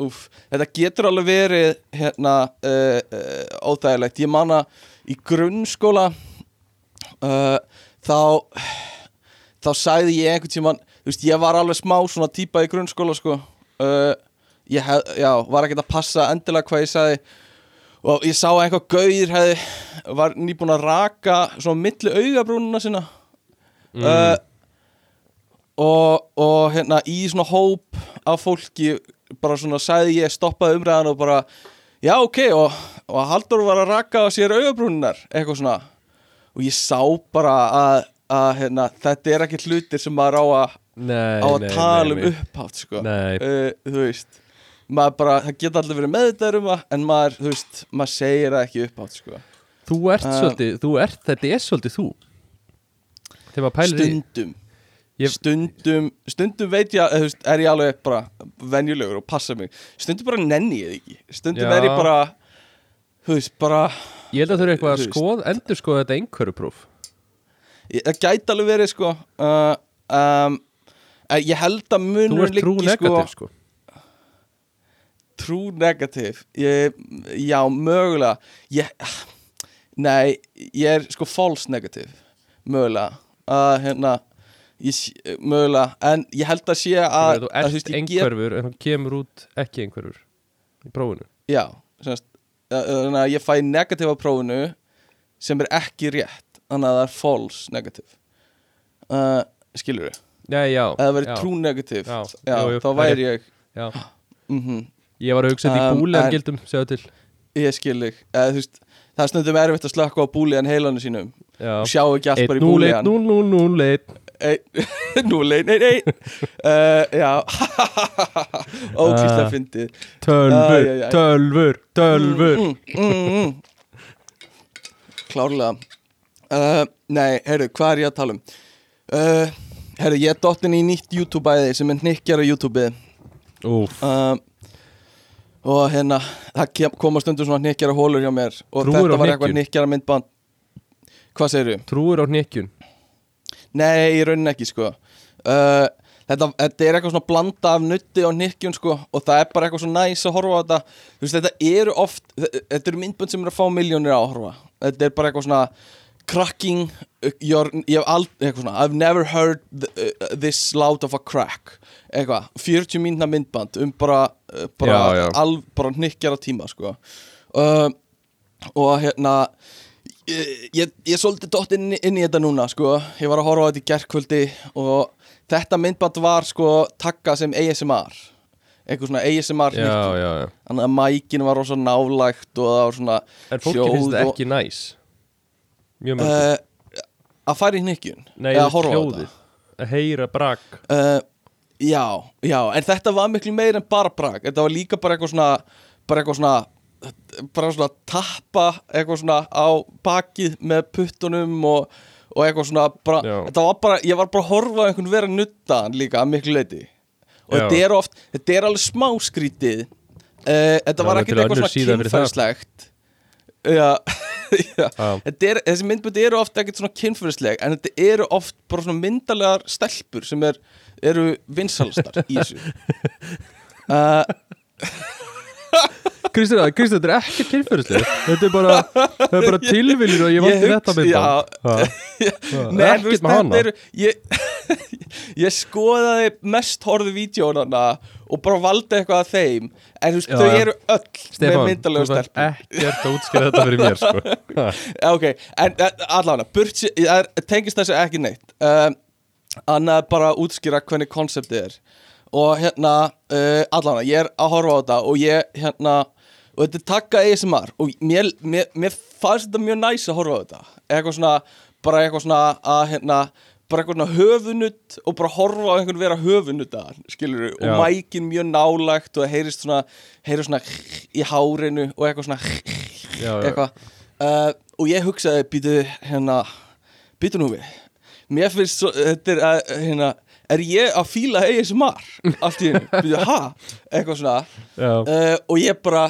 úf, þetta getur alveg verið hérna uh, uh, óþægilegt. Ég man að í grunnskóla uh, þá þá sagði ég einhvern tímann þú veist, ég var alveg smá svona típa í grunnskóla sko. Uh, ég hef, já, var ekkert að passa endilega hvað ég sagði. Og ég sá að einhver gauðir hefði var nýbúin að raka svona milli augabrúnuna sinna Mm. uh, og, og hérna í svona hóp af fólki bara svona sagði ég stoppaði umræðan og bara já ok og, og Haldur var að raka á sér augabrúnunar eitthvað svona. Og ég sá bara að, að hérna, þetta er ekki hlutir sem maður á að, nei, á að nei, tala nei, um upphátt sko. Uh, þú veist bara, það geta allir verið meðvitaður um það en maður, þú veist, maður segir það ekki upphátt sko. Þú ert Uh, svolítið, þú ert, þetta er svolítið þú. Stundum. Ég- stundum, stundum veit ég að, veist, er ég alveg bara venjulegur og passa mig. Stundum bara nenni ég ekki. Stundum Já. er ég bara þú veist, bara ég held að þú eru eitthvað að skoð, endur skoða þetta einhverju próf það gæti alveg verið sko uh, um, en ég held að ert trú negativ sko trú negativ? Ég, já, mögulega. Ég, nei, ég er sko false negativ mögulega. Að hérna ég, mögulega, en ég held að sé að, þú ert einhverfur en þú kemur út ekki einhverfur í prófinu. Já, semst, Eh, þannig að ég fæ negatív á prófunu sem er ekki rétt þannig að það er false negative. Eh, uh, skilur þau? Já, já að það verður true negative já, já, já, þá væri ég mm -hmm. ég var að hugsa þetta um, í búlegan gildum segja til. Ég skil þig. Eh, það er snöndum erfitt að slökka á búlegan heilanu sínum. Sjá ekki allt bara í búlegan. 1-0-1-0-1 0-1-1 eh, Já. Ókvíslega fyndi Tölfur, tölfur, tölfur Klárlega. Uh, Nei, herru, hvað er ég að tala um? Eh, uh, herru, ég er dottin í nýtt YouTube-æði sem er nikkjara YouTube-ið. Uh, Og hérna, það koma stundur svona nikkjara hólur hjá mér. Og Trúur þetta var eitthvað nikkjara myndband Hvað segir þú? Trúur á nikkjun Nei, í rauninni ekki sko. Uh, þetta, þetta er eitthvað svona blanda af nutti og hnykkjun sko og það er bara eitthvað svo næs að horfa á þetta. Þú veist, þetta eru oft, þetta eru myndbönd sem eru að fá miljónir að horfa. Þetta er bara eitthvað svona cracking your, ég hef aldrei, eitthvað svona I've never heard th uh, this loud of a crack. Eitthvað, 40 mínna myndband um bara, uh, bara, bara hnykkjara tíma sko. Uh, og hérna ég, ég svolítið dott inn, inn í þetta núna sko. ég var að horfa á þetta í gerkvöldi og þetta myndband var sko takka sem ASMR eitthvað svona ASMR já þannig að mækin var rosa nálægt og það var svona En fólki hljóð finnst þetta og- ekki næs. Mjög mörg uh, að fara í hnykkjun Nei, eða þú horfa á hljóðið. Að heyra brak þetta uh, já, já, en þetta var miklu meir en bara brag. Þetta var líka bara eitthvað svona bara eitthvað svona bara svona tappa eitthvað svona á bakið með puttunum og, og eitthvað svona bara, þetta var bara, ég var bara að horfa einhvern vera nuttaðan líka að miklu leiti og Já. þetta er oft, þetta er alveg smá skrítið. Uh, þetta Já, var ekkert er eitthvað svona kynfæðslegt já, já. Þetta Er, þessi myndböndi eru oft ekkert svona kynfæðsleg en þetta eru oft bara svona myndalegar stelpur sem er, eru vinsalstar í þessu. Uh, Kristján, þetta er ekki kynferðislega Þetta er bara, er bara tilviljun og ég valdi Ég þetta já. Nei, Ekkert með hana. eru, ég, ég skoðaði mest horfðu vídjónana og bara valdi eitthvað af þeim. En þú veist, þau eru öll með Stefán, þú þarf stelpur. ekkert að útskýra þetta fyrir mér sko. Ok, en uh, allavega, burt sér- það er- tengist þessi ekki neitt. Um, annað bara að útskýra hvernig konseptið er og hérna, uh, allavega, ég er að horfa á þetta og ég, hérna og þetta er takka ASMR og mér, mér, mér fannst þetta mjög næs að horfa á þetta. Eitthvað svona, bara eitthvað svona að, hérna, bara eitthvað svona höfunutt og bara horfa á einhvern vera höfunutta skilur og Já. mækin mjög nálægt og það heyrist svona, heyrist svona í hárinu og eitthvað svona Já, eitthvað. Uh, og ég hugsaði býtu hérna býtu nú við. Mér finnst svo, þetta er uh, hérna er ég að fíla ASMR allt í hennu, ha? Eitthvað svona. Uh, og ég bara,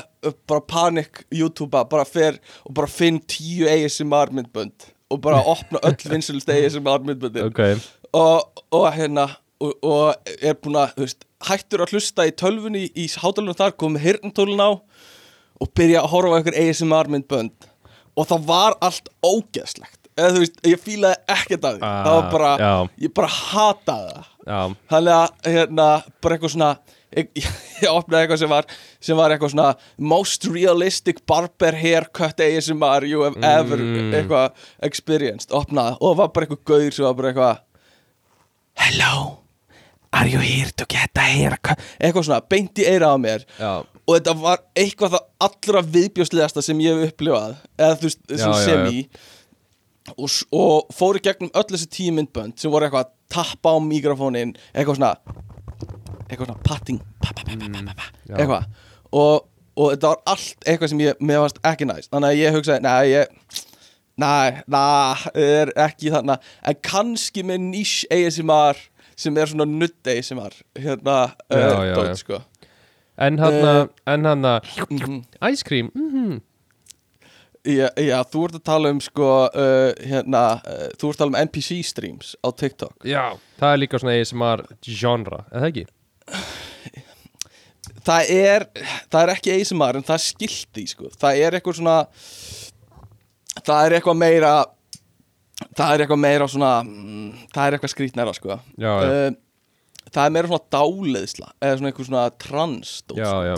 bara panik YouTube bara fer og bara finn tíu ASMR myndbönd og bara opna öll vinsulst ASMR myndböndin. Ok, og, og hérna og, og er búin að, þú veist, hættur að hlusta í tölvunni í hátalunum þar komið hirntólun á og byrja að horfa á einhver ASMR myndbönd. Og það var allt ógeðslegt eða þú veist, ég fílaði ekkert af því. Ah, það var bara, já. ég bara hataði það. Já, þannig að, hérna, bara eitthvað svona ég, ég opnaði eitthvað sem var sem var eitthvað svona most realistic barber haircut ASMR you have ever Mm. eitthvað experienced, opnaði og það var bara eitthvað gauður sem var bara eitthvað hello are you here to get a haircut? Eitthvað svona, beint í eira á mér. Já. Og þetta var eitthvað það allra viðbjóslegasta sem ég hef upplifað. Eða þú veist, Já, sem já, sem já. í og, og fóru gegnum öll þessi tíu myndbönd sem voru eitthvað að tappa á mikrofónin eitthvað svona eitthvað svona patting pa, pa, pa, Já. eitthvað og, og þetta var allt eitthvað sem ég mér varst ekki næst þannig að ég hugsaði, næ, ég næ, næ, er ekki þarna en kannski með nýs ASMR sem er svona nutt ASMR hérna, Já, uh, já, dót, já. sko En hann Eh, en hann Mhm. Ice cream mhm. Já, já, þú ert að tala um sko uh, hérna, uh, þú ert að tala um NPC streams á TikTok. Já, það er líka svona ASMR genre, eða ekki? Það er, það er ekki ASMR en það er skilti sko. Það er eitthvað svona Það er eitthvað meira Það er eitthvað meira svona mm, Það er eitthvað skrítnæra sko. Já, já, uh, Það er meira svona dáleiðsla Eða svona eitthvað svona trans já, já.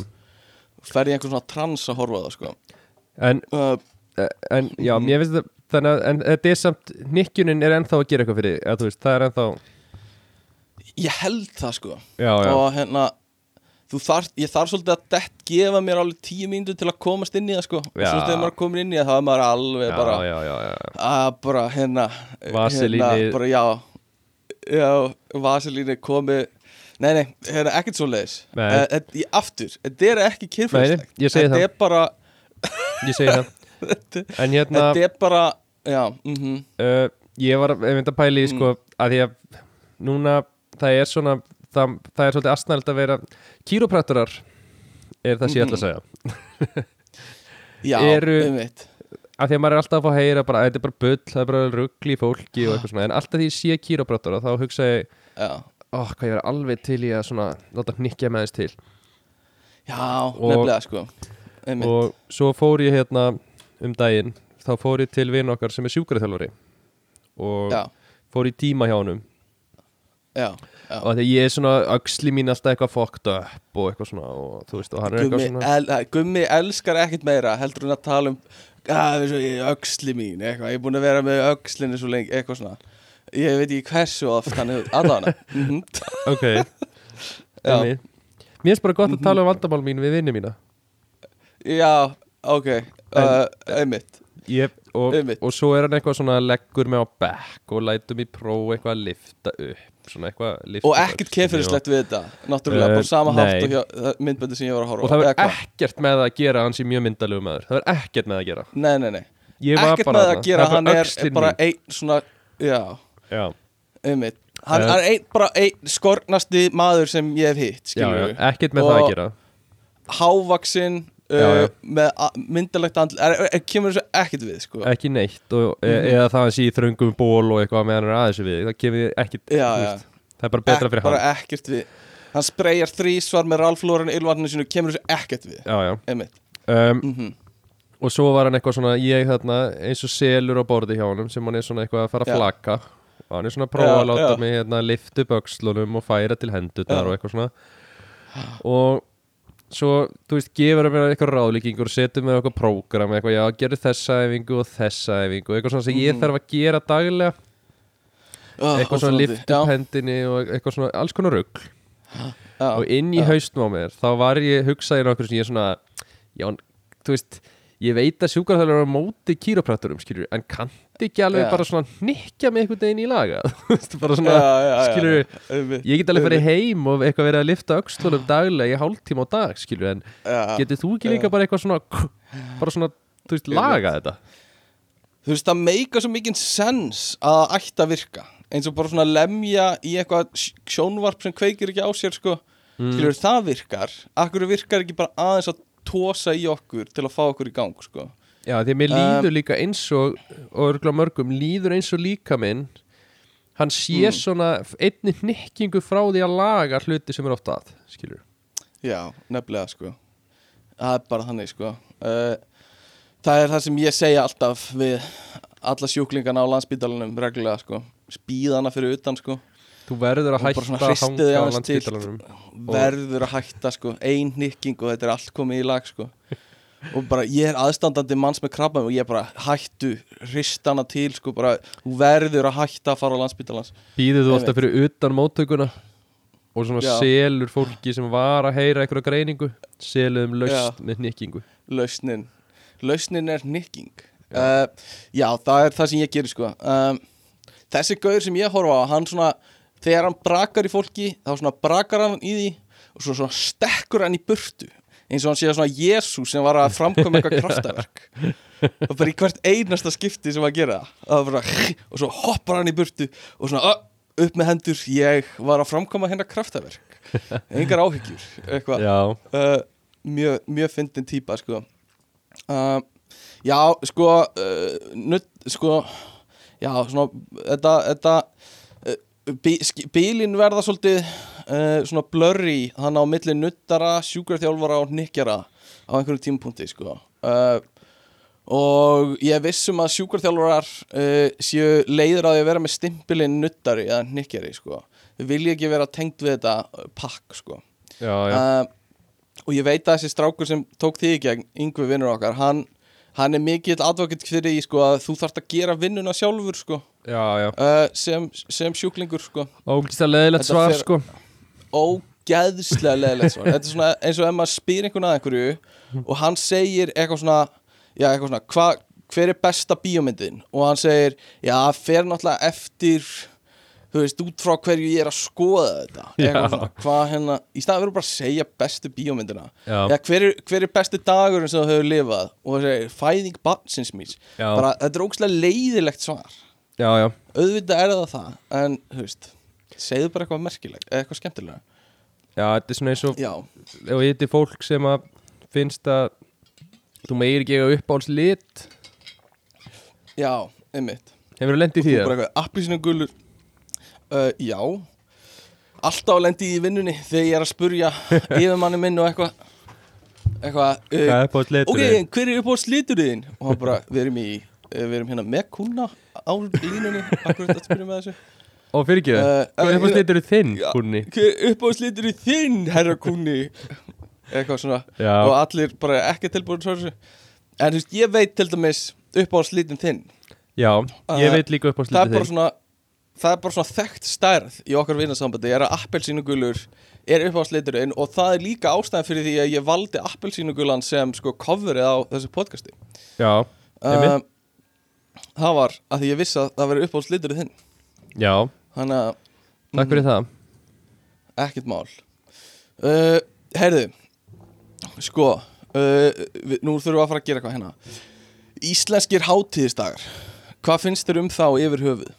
Ferði einhver svona trans að horfa það sko. En, uh, en já, mér finnst þetta Þannig að, en þetta er samt Nikjunin er ennþá að gera eitthvað fyrir eða þú veist, það er ennþá Ég held það sko. Já, já, og hérna þú þarf, ég þarf svolítið að dett gefa mér alveg tíu mínútur til að komast inn í það sko. Og svo þegar maður komin inn í það þá er maður alveg já, bara að bara hérna Vaselíni- hérna, bara já. Já, vaselíni komi nei, nei, hérna ekkert svo leiðis Nei. uh, aftur, þetta er ekki ég segi þetta það. er bara, Ég segi það En hérna, þetta er bara já, mhm. Uh, ég var mynda að pæli sko, að því að núna það er svona það, það er svolítið astnælt að vera kýrópraktorar er það sem ég ætla að segja. Já, Eru- um mitt að því að maður er alltaf að fá að heyra bara, að þetta er bara bull, það er bara ruggli fólki og eitthvað svona, en alltaf því ég sé kýrópraktora þá hugsa ég, já, ó, hvað ég er alveg til í að svona, láta hnykkja með þess til. Já nefnilega sko. Um mitt, og svo fór ég hérna um daginn, þá fór ég til vinn okkar sem er sjúkraþjálfari og já, fór í tíma hjá já og því ég er svona öxli mín alltaf eitthvað fucked up og eitthvað svona og þú veist og hann er Gummi, eitthvað svona el, eh, Gummi elskar ekkert meira heldur hún að tala um ég, öxli mín, eitthvað, ég er búin að vera með öxlinni svo lengi, eitthvað svona. Ég veit ekki hversu oft hann hefur allan mm ok. Já. Einmitt. mér finnst bara gott að tala um vandamál mín við vinni mína. Já, ok uh, einmitt. Ég, og, og svo er hann eitthvað svona leggur mig á bekk og lætum í próf eitthvað að lifta upp eitthvað lifta Og ekkert kefyrislegt við þetta Náttúrulega, Eh, bara sama nei. hátt og hjá myndböndi sem ég var að horfa og það verður ekkert með að gera að hann sé mjög myndalegu maður það verður ekkert með að gera. Nei, nei, nei. Ekkert með að gera, hann er bara einn svona Já, já, einmitt. Hann Eh. er ein, bara einn skornasti maður sem ég hef hitt, já, ekkert með Og- það að gera. já. Uh, með myndalegt andl er, er, kemur þessu ekkert við, sko? Ekki neitt og, e Mhm. eða það að sé í þröngum ból og eitthvað meðan hann er aðeins við það kemur ekkert Já, já. það er bara betra Ek- fyrir bara hann. Hann spreyjar þrísvar með Ralph Lauren ylvatninu sinu Kemur þessu ekkert við, já, Um, mm og svo var hann eitthvað svona ég þarna eins og selur á borði hjá honum sem hann er svona eitthvað að fara að flaka og hann er svona að prófa að láta mig hérna lifta upp öxlunum og færa til hendurnar Já. og eitthvað svona. Og svo, þú veist, gefur mér eitthvað ráðlíkingur setur mér eitthvað prógram eitthvað, já, gerðu þessa æfingu og þessa æfingu eitthvað svona sem ég Mhm. þarf að gera daglega. Oh, eitthvað svona lift upp hendinni og eitthvað svona, alls konar rugg og inn í já. haustnum á mér þá var ég hugsaði nokkur sem ég svona já, þú veist ég veit að sjúkarþjóðlega er á móti kýróprakturum skilur, en kannti ekki alveg Já. bara svona hnikja með einhvern veginn í laga bara svona, já, já, skilur ég get alveg farið heim og eitthvað verið að lifta öxlunum daglega í hálftíma á dag skilur, en getur þú ekki líka bara eitthvað svona bara svona, þú veist, laga þetta? Þú veist, það meika svo mikinn sens að það ætti að virka eins og bara svona lemja í eitthvað sj- sjónvarp sem kveikir ekki á sér sko. Mm. skilur það virkar. Akkur virkar ekki bara aðeins að tósa í okkur til að fá okkur í gang sko. Já, því að mér Um, líður líka eins og og örgulega mörgum, líður eins og líka minn hann sé Mm. svona einni hnikkingu frá því að laga hluti sem er oft að, skilur Já, nefnilega sko. Það er bara þannig sko. Uh, Það er það sem ég segja alltaf við alla sjúklingana á landsbítalunum reglulega sko. Spíðana fyrir utan sko Þú verður að hætta að hanga á landspítalanum. Verður að hætta sko. Ein hnikking og þetta er allt komið í lag sko. Og bara ég er aðstandandi manns með krabba Og ég bara hættu hristana til sko. Bara Þú verður að hætta að fara á landsbítalans Býður þú alltaf fyrir utan móttökuna og svona Já. selur fólki sem var að heyra einhverja greiningu seluðum laust Já. með hnikkingu Lausnin. Lausnin er hnikking já. já, það er það sem ég gerir sko. Um, Þessi gaur sem ég horfa á Hann svona, þegar hann brakar í fólki Þá svona brakar hann í því Og svo svona stekkur hann í burtu Eins og hann sé svona Jésús sem var að framkoma eitthvað kraftaverk. Og bara í hvert einasta skipti sem að gera var bara, Og svo hoppar hann í burtu Og svona, "Ö, upp með hendur Ég var að framkoma hérna kraftaverk. Engar áhyggjur uh, mjög, mjög fyndin típa sko. Uh, já sko uh, nutt, sko já svona þetta, þetta uh, bílin verða svolítið uh, svona blurry þannig á milli nuttara, sjúkraþjálfara og hnykkjara á einhverjum tímapunkti sko. Uh, og ég vissum að sjúkraþjálfarar uh, séu leiður að því að vera með stimpilinn nuttari eða hnykkjari sko. Þau vilja ekki vera tengt við þetta pakk sko. Já, já. Og ég veit að þessi strákur sem tók þig í gegn, yngvi vinnur okkar hann, hann er mikill advokant fyrir því sko, að þú þarft að gera vinnuna sjálfur sko, Já, já, uh, sem, sem sjúklingur sko. að leðilegt svar sko. Ógeðslega leðilegt svar. Þetta er svona eins og ef maður spyr einhvern að einhverju og hann segir eitthvað svona já, eitthvað svona, hva, hver er besta bíómyndin? Og hann segir, já, fer náttúrulega eftir þú veist, út frá hverju ég er að skoða þetta. Eitthvað svona, hvað hérna í staðan verður bara að segja bestu bíómyndina. Já, hver, er, hver er besti dagurinn sem þú hefur lifað? Og það segir fæðing barnsins míns. Já, bara, þetta er ógæslega leiðilegt svar já, já. Auðvitað er það það en, þú veist, segðu bara eitthvað merkilegt eða eitthvað skemmtilega Já, þetta er svona eins og ef ég heiti fólk sem að finnst að þú meir ekki eiga uppáhalds lit já, einmitt. Hefur þú lendið því það? eitthvað, appísinu gulur. Uh, Já. Alltaf lendi í vinnunni þegar ég er að spurja yfirmanni minn og eitthvað. Eitthvað Hvað uh, er? Ok, hver er uppáhalds liturinn? Og hann bara, við erum í uh, við erum hérna með kuna á línunni Akkur þetta spyrja með þessu Og fyrir ekki það? Uh, Hvað er uppáhalds litur þinn, Já. kunni? Hver er uppáhalds liturinn þinn, herra kunni? Eitthvað svona Já, og allir bara ekki tilbúin svo þessu En þú veist, ég veit til dæmis uppáhalds litin þinn já, ég Uh, veit líka uppáhalds það er bara þinn svona það er bara svona þekkt stærð í okkar vinnasambandi er að appelsínugulur er uppáhaldsliturinn og það er líka ástæðan fyrir því að ég valdi appelsínugulan sem sko coverið á þessu podcasti Já, uh, Einmitt. Það var að því ég vissi að það verið uppáhalds liturinn þinn. Já, Þannig að takk fyrir það. ekkert mál. Uh, Heyrðu Sko uh, við, Nú þurfum við að fara að gera eitthvað hérna. Íslenskir hátíðisdagar Hvað finnst þér um þá yfir höfuð?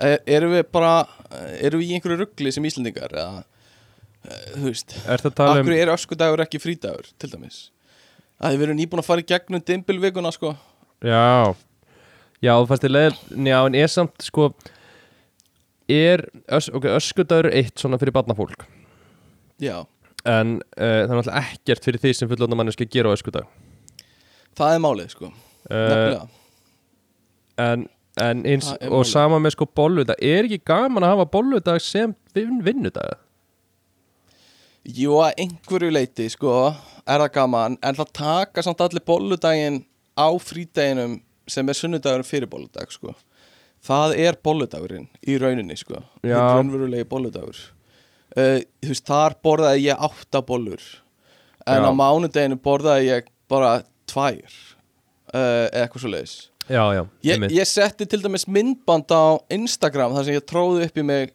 Er, erum við bara Erum við í einhverju ruggli sem Íslendingar Eða uh, Þú veist Er það tala um Akkur er öskudagur ekki frídagur Til dæmis? Að Við erum nýbúin að fara í gegnum dimbilvikuna sko. Já Já, fannst þér leið Já, en er samt sko Er ös, okay, öskudagur eitt svona fyrir barnafólk. Já. En uh, það er náttúrulega ekkert fyrir því sem fullorðna manneski að gera á öskudag. Það er málið sko. Uh, Nefnilega. En, en eins og sama með sko bolludag. Er ekki gaman að hafa bolludag sem vin, vinnudag? Jú, að einhverju leiti, sko, er það gaman. En það taka samt allir bolludaginn á frídeginum sem er sunnudagur fyrir bolludag, sko. Það er bolludagurinn í rauninni, sko. Hinn raunverulegi bolludagur. Uh, Þú veist, þar borðaði ég átta bollur En Já. á mánudeginu borðaði ég bara tvær uh, eitthvað svo leiðis Já, já, Ég, ég setti til dæmis myndband á Instagram þar sem ég tróði upp í mig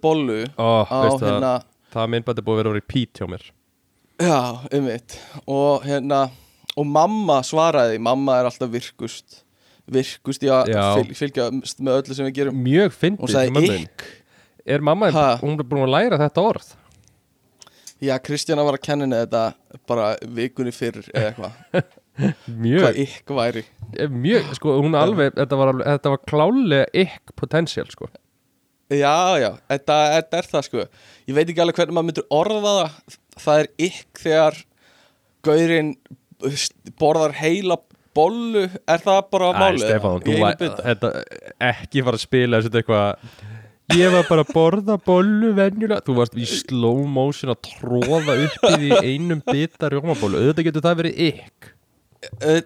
bollu Ó, á veistu það, hérna það myndbætti búið að vera repeat hjá mér. Já, um mitt og hérna og mamma svaraði, mamma er alltaf virkust virkust í að Já. fylg, fylgjast með öllu sem við gerum. Mjög fyndið ykk Er mamma, Ha? hún er búin að læra þetta orð? Já, Kristjana var að kenna þetta bara vikunni fyrr eða eitthvað. Mjög, hvað ykk væri. Eh, mjög, sko, hún alveg Þetta var, alveg, þetta var klálega ykk potential, sko. Já, já, þetta, þetta er það sko. Ég veit ekki alveg hvernig maður myndur orða það. Það er ykk þegar gaurinn borðar heila bollu Er það bara málið? Stefán, þú var ekki fara að spila þessu eitthvað. Ég var bara að borða bollu venjulega. Þú varst í slow motion að tróða upp í því einum bita rjómabólu Auðvitað getur það verið ykk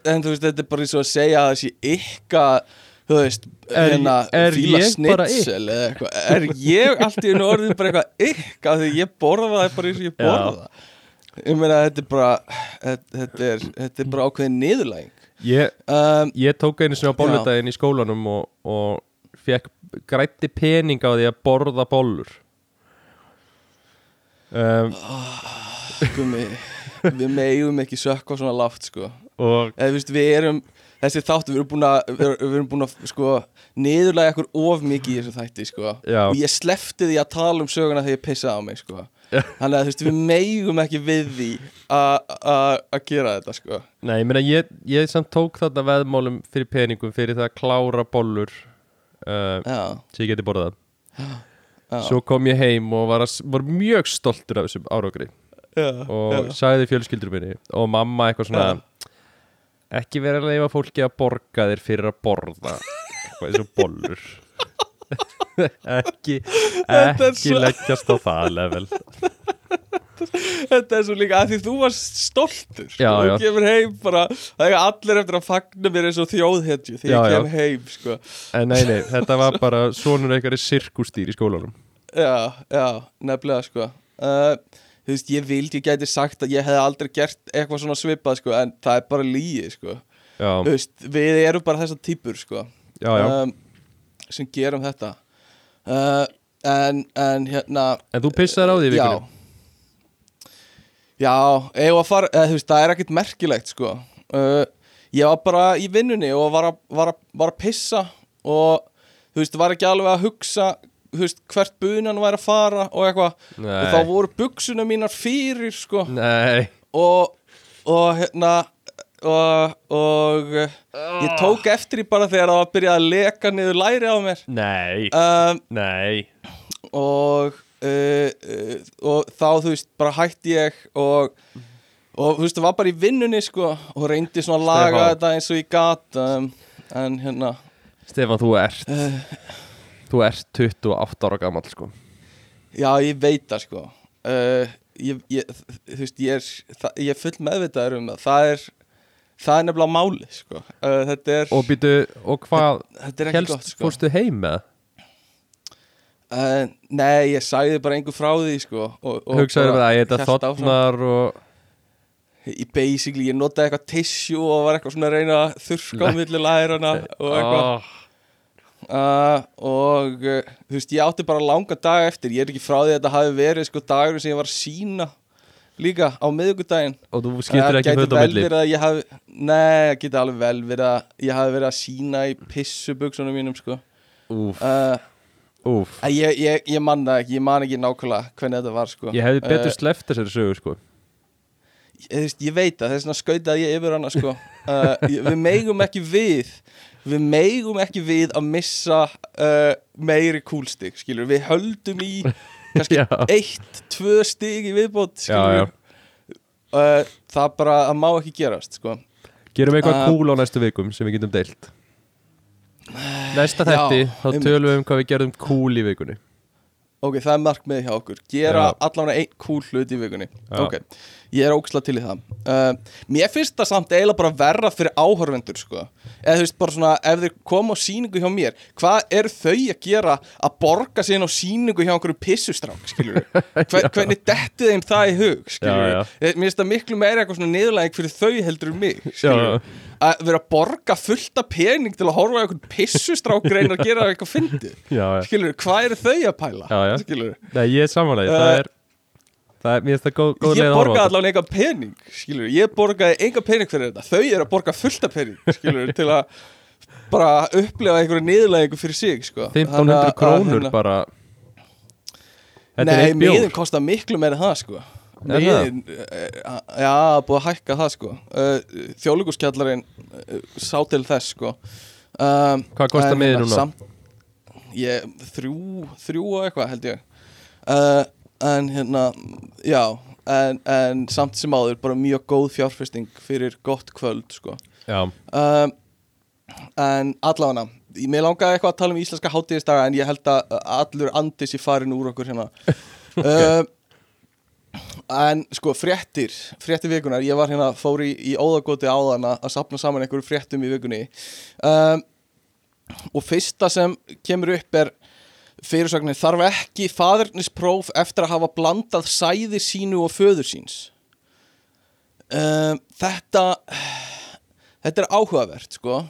en þú veist, þetta er bara eins og að segja að þessi ykka þú veist, Er- hérna er fíla snitsel eða eitthvað. Er ég allt í einu orðin bara eitthvað ykka því ég borða það bara eins og ég borða það? Ég meina, þetta er bara þetta er, þetta er bara ákveðin niðurlæging Ég, um, ég tók einu sinni á bolludaginn í skólanum og, og fekk grætti pening á því að borða bollur. Um, gummi, við megum ekki sökka svona lágt sko. Og þú veist, við erum þessi þáttu, við erum búin að við við erum búin að sko niðurlæga ekkur of mikið í þessu þætti sko. Og ég slefti því að tala um söguna þegar ég pissaði á mig sko þannig að þú veist, við megum ekki við því að- gera þetta sko. Nei, ég meina ég, ég samt tók þarna veðmálum fyrir peningum fyrir það að klára bollur uh, já, sem ég geti borðað. Já, Svo kom ég heim og var, að, var mjög stoltur af þessum árangri já, og já. sagði fjölskyldur minni og mamma eitthvað svona ekki vera að leifa fólki að borga þér fyrir að borða eitthvað eins og bollur ekki ekki leggjast á það level. Þetta er svo líka að því þú varst stoltur sko, Já, og já. þú kemur heim bara það er allir eftir að fagna mér eins og þjóðhetju því Já, ég já. kem heim sko. En nei, nei, þetta var bara svonur eitthvað sirkustýr í skólanum. Já, já, nefnilega sko. Uh, Þú veist, ég vildi, ég gæti sagt að ég hefði aldrei gert eitthvað svona svipað sko En það er bara lígi sko. Já, Þú veist, við erum bara þessar típur sko. Já, já. Um, Sem gerum þetta. Uh, en, en hérna en þú pissaði á því í Já Já, eigum að fara, eða, þú veist, það er ekkert merkilegt sko. Uh, Ég var bara í vinnunni og var að, var, að, var að pissa Og þú veist, var ekki alveg að hugsa veist, hvert bunan væri að fara og eitthvað. Og þá voru buksuna mínar fyrir sko. Nei. Og, og hérna Og, og ég tók eftir því bara þegar það var að byrja að leka niður læri á mér. Nei, um, nei. Og, uh, uh, og þá þú veist bara hætti ég og, og þú veist það var bara í vinnunni sko og reyndi svona að laga Stefán. þetta eins og ég gat um, en hérna Stefán, þú ert uh, þú ert 28 ára gamall sko. Já ég veit það sko. Uh, ég, ég, þú veist ég er, það, ég er full meðvitaður um það. Það er, það er nefnilega máli sko. Uh, þetta er, og býtu, og hvað þetta ekki helst gott sko. fórstu heim með? Uh, nei ég sagði bara einhver frá því sko hugsaður bara við að þetta hélt áfram. þotnar og Í basically, ég notaði eitthvað tissue og var eitthvað svona að reyna að þurrka á milli lærana og eitthvað. Oh, uh, og þú veist, ég átti bara langa dag eftir. Ég er ekki frá því að þetta hafi verið sko dagur sem ég var sína líka á miðvikudaginn. Og þú skiptir ekki gæti föt á milli? það geti alveg vel verið að ég hafi verið að sína í pissubuksunum mínum sko. Úf, uh, úf að ég, ég, ég man það ekki, ég man ekki nákvæmlega hvernig þetta var sko. Ég hefði betur uh, sleppt þessari sögu sko. Ég, ég veit að þess vegna skautaði ég yfir hana sko. Uh, við megum ekki við við megum ekki við að missa meiri kúlstig skilur, við höldum í kannski eitt, tvö stig í viðbót Já, já. Uh, það bara að má ekki gerast sko. Gerum eitthvað Uh, cool á næstu vikum sem við getum deilt? Næsta Já, þetti, þá tölum við um hvað við gerðum cool í vikunni. Ok, það er markmið hjá okkur. Gera allavega einn kúl hlut í vikunni. Ok, ég er óksla til í það. Uh, mér finnst það samt eiginlega bara verra fyrir áhörvendur sko. Eða þú veist bara svona, ef þeir koma á síningu hjá mér hvað eru þau að gera að borga inn á síningu hjá einhverju pissustrák skilur Hver, hvernig detti þeim það í hug skilur Já, já. mér finnst það miklu meira eitthvað svona niðurlæg fyrir þau heldur en mig skilur Já. að vera að borga fullta pening til að horfa á einhvern pissustrák reyna að gera eitthvað já skilur, hvað eru þau að pæla skilur, Nei, ég er samanlega, Uh, það er Það er, mér finnst það góð, góð ég leið að horfa á borgaði allavega enga pening skilur, ég borgaði enga pening fyrir þetta. Þau eru að borga fullta pening skilur, til að bara upplefa einhverju niðurlægingu fyrir sig sko. Þannig 1500 að- að krónur hérna- bara. Þetta Nei, er miðin kostar miklu meira það sko. Er það? Miðin, uh, já, búið að hækka það sko. Þjóðlíkuskjallarinn uh, sá til þess sko. Um, Hvað kostar hérna núna? samt- Ég, þrjú, þrjú og eitthvað held ég. Uh, En hérna, já en, en samt sem áður bara mjög góð fjárfesting fyrir gott kvöld sko. Já, um, En allavega Mér langaði eitthvað að tala um íslenska hátíðisdaga En ég held að allur andis í farin úr okkur hérna. Uh, En sko fréttir Fréttir vikunar Ég var hérna fór í, í óðagóti áðan að að sapna saman einhverju fréttum í vikunni. Um, Og fyrsta sem kemur upp er Fyrirsögnin þarf ekki fadernispróf eftir að hafa blandað sæði sínu og föður síns? Um, Þetta Þetta er áhugavert sko.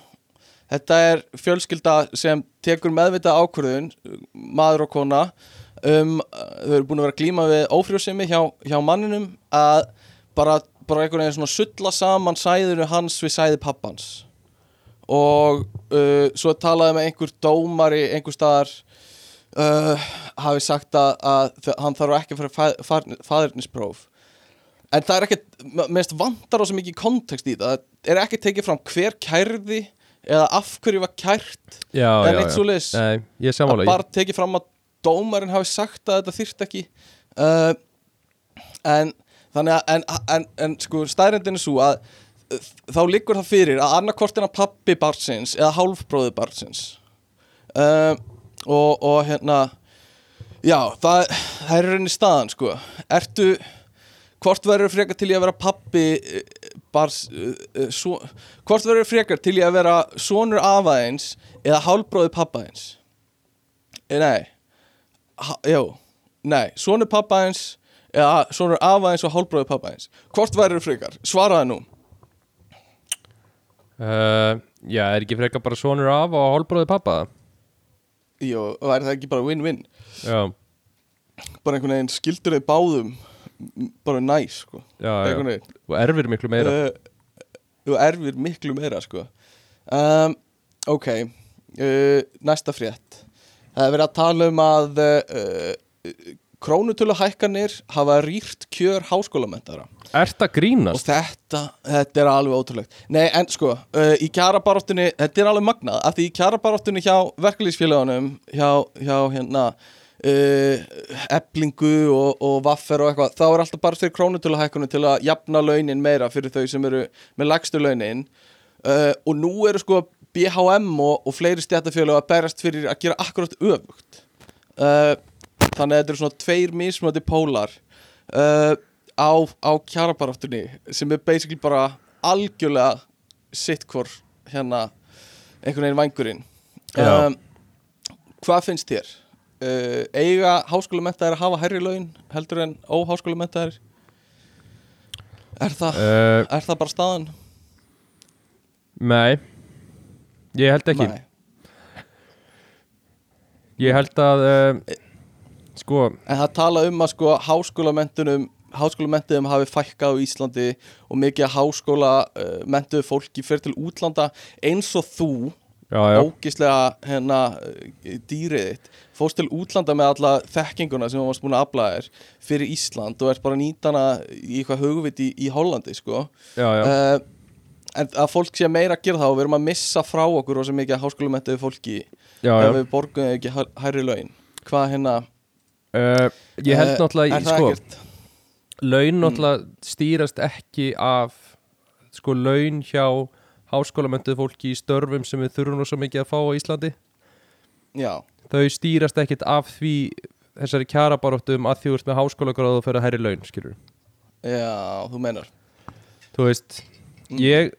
Þetta er fjölskylda sem tekur meðvita ákvörðun maður og kona um, þau eru búin að vera glíma við ófrjósemi hjá, hjá manninum að bara, bara einhvern veginn svona sulla saman sæðinu hans við sæði pappans. Og uh, svo talaði með einhver dómari einhver staðar uh, hafi sagt að, að hann þarf ekki að fara fað, fadernispróf en það er ekkert, mest vantar á svo mikið kontekst í það, það er ekki tekið fram hver kærði eða af hverju var kært já, neitt já. svo leis að bara tekið fram að dómarinn hafi sagt að þetta þyrft ekki. Uh, en þannig að en, en, en sko stærendin er svo að uh, þá liggur það fyrir að annarkortina pappi barsins eða hálfbróði barsins uh, og, og hérna já, það, það er rauninni staðan sko. Ertu hvort verður frekar til ég að vera pappi eh, bars uh, uh, svo, hvort verður frekar til ég að vera sonur afaðins eða hálfbróði pappaðins Eh, Nei. Ha, Jó, nei, sonur pappaðins eða sonur afaðins og hálfbróði pappaðins Hvort verður frekar? Svaraði nú. Uh, Já, er ekki frekar bara sonur af og hálfbróði pappa Jó, væri það ekki bara win-win? Bara einhvern veginn skildur þið báðum bara næs, sko. Og erfir miklu meira. Uh, Þú erfir miklu meira sko. Um, Ok uh, Næsta frétt. Það er verið að tala um að uh, Krónutöluhækkanir hafa rýrt kjör háskólamentara Ert að Og grínast? þetta, þetta er alveg ótrúlegt. Nei, en sko, uh, í kjarabaráttunni Þetta er alveg magnað, af því í kjarabaráttunni hjá verkalýsfélagunum hjá, hjá hérna uh, eblingu og, og vaffer og eitthvað þá er alltaf bara fyrir krónutöluhækkunum til að jafna launin meira fyrir þau sem eru með lægstu launin. Uh, og nú eru sko BHM og, og fleiri stjættafélag að berast fyrir að gera akkurat öfugt. Uh, þannig að þetta eru svona tveir mismöndi pólar uh, á, á kjarabaráttunni sem er basically bara algjörlega sitt hvor hérna einhvern veginn vængurinn Já. um, hvað finnst þér? Uh, eiga háskólamentaðir að hafa hærri laun heldur en óháskólamentaðir? Er það, uh, er það bara staðan? Nei Ég held ekki Nei. Ég held að uh, Sko, En það tala um að sko háskólamentunum háskólamentiðum hafi fækkað á Íslandi og mikið að háskóla uh, mentuðu fólki fyrir til útlanda eins og þú ógislega hérna dýrið þitt fórst til útlanda með alla þekkinguna sem þú varst búin að afla þér fyrir Ísland og ert bara að nýta hana í eitthvað hugvit í, í Hollandi sko. Já, já, uh, en að fólk sé meira að gera það og við erum að missa frá okkur og sem mikið að háskólamentiðu fólki já, ef við borgum ekki hær- hærri laun. Hvað hérna Uh, Ég held eh, náttúrulega það sko, Laun náttúrulega stýrast ekki af Sko, laun hjá Háskólamöntuð fólki í störfum sem við þurfum svo mikið að fá á Íslandi. Já, Þau stýrast ekkit af því Þessari kjarabaróttum að því þú ert með háskólagráð og fyrir að herri laun, skilur já, þú meinar. Þú veist, Mm. ég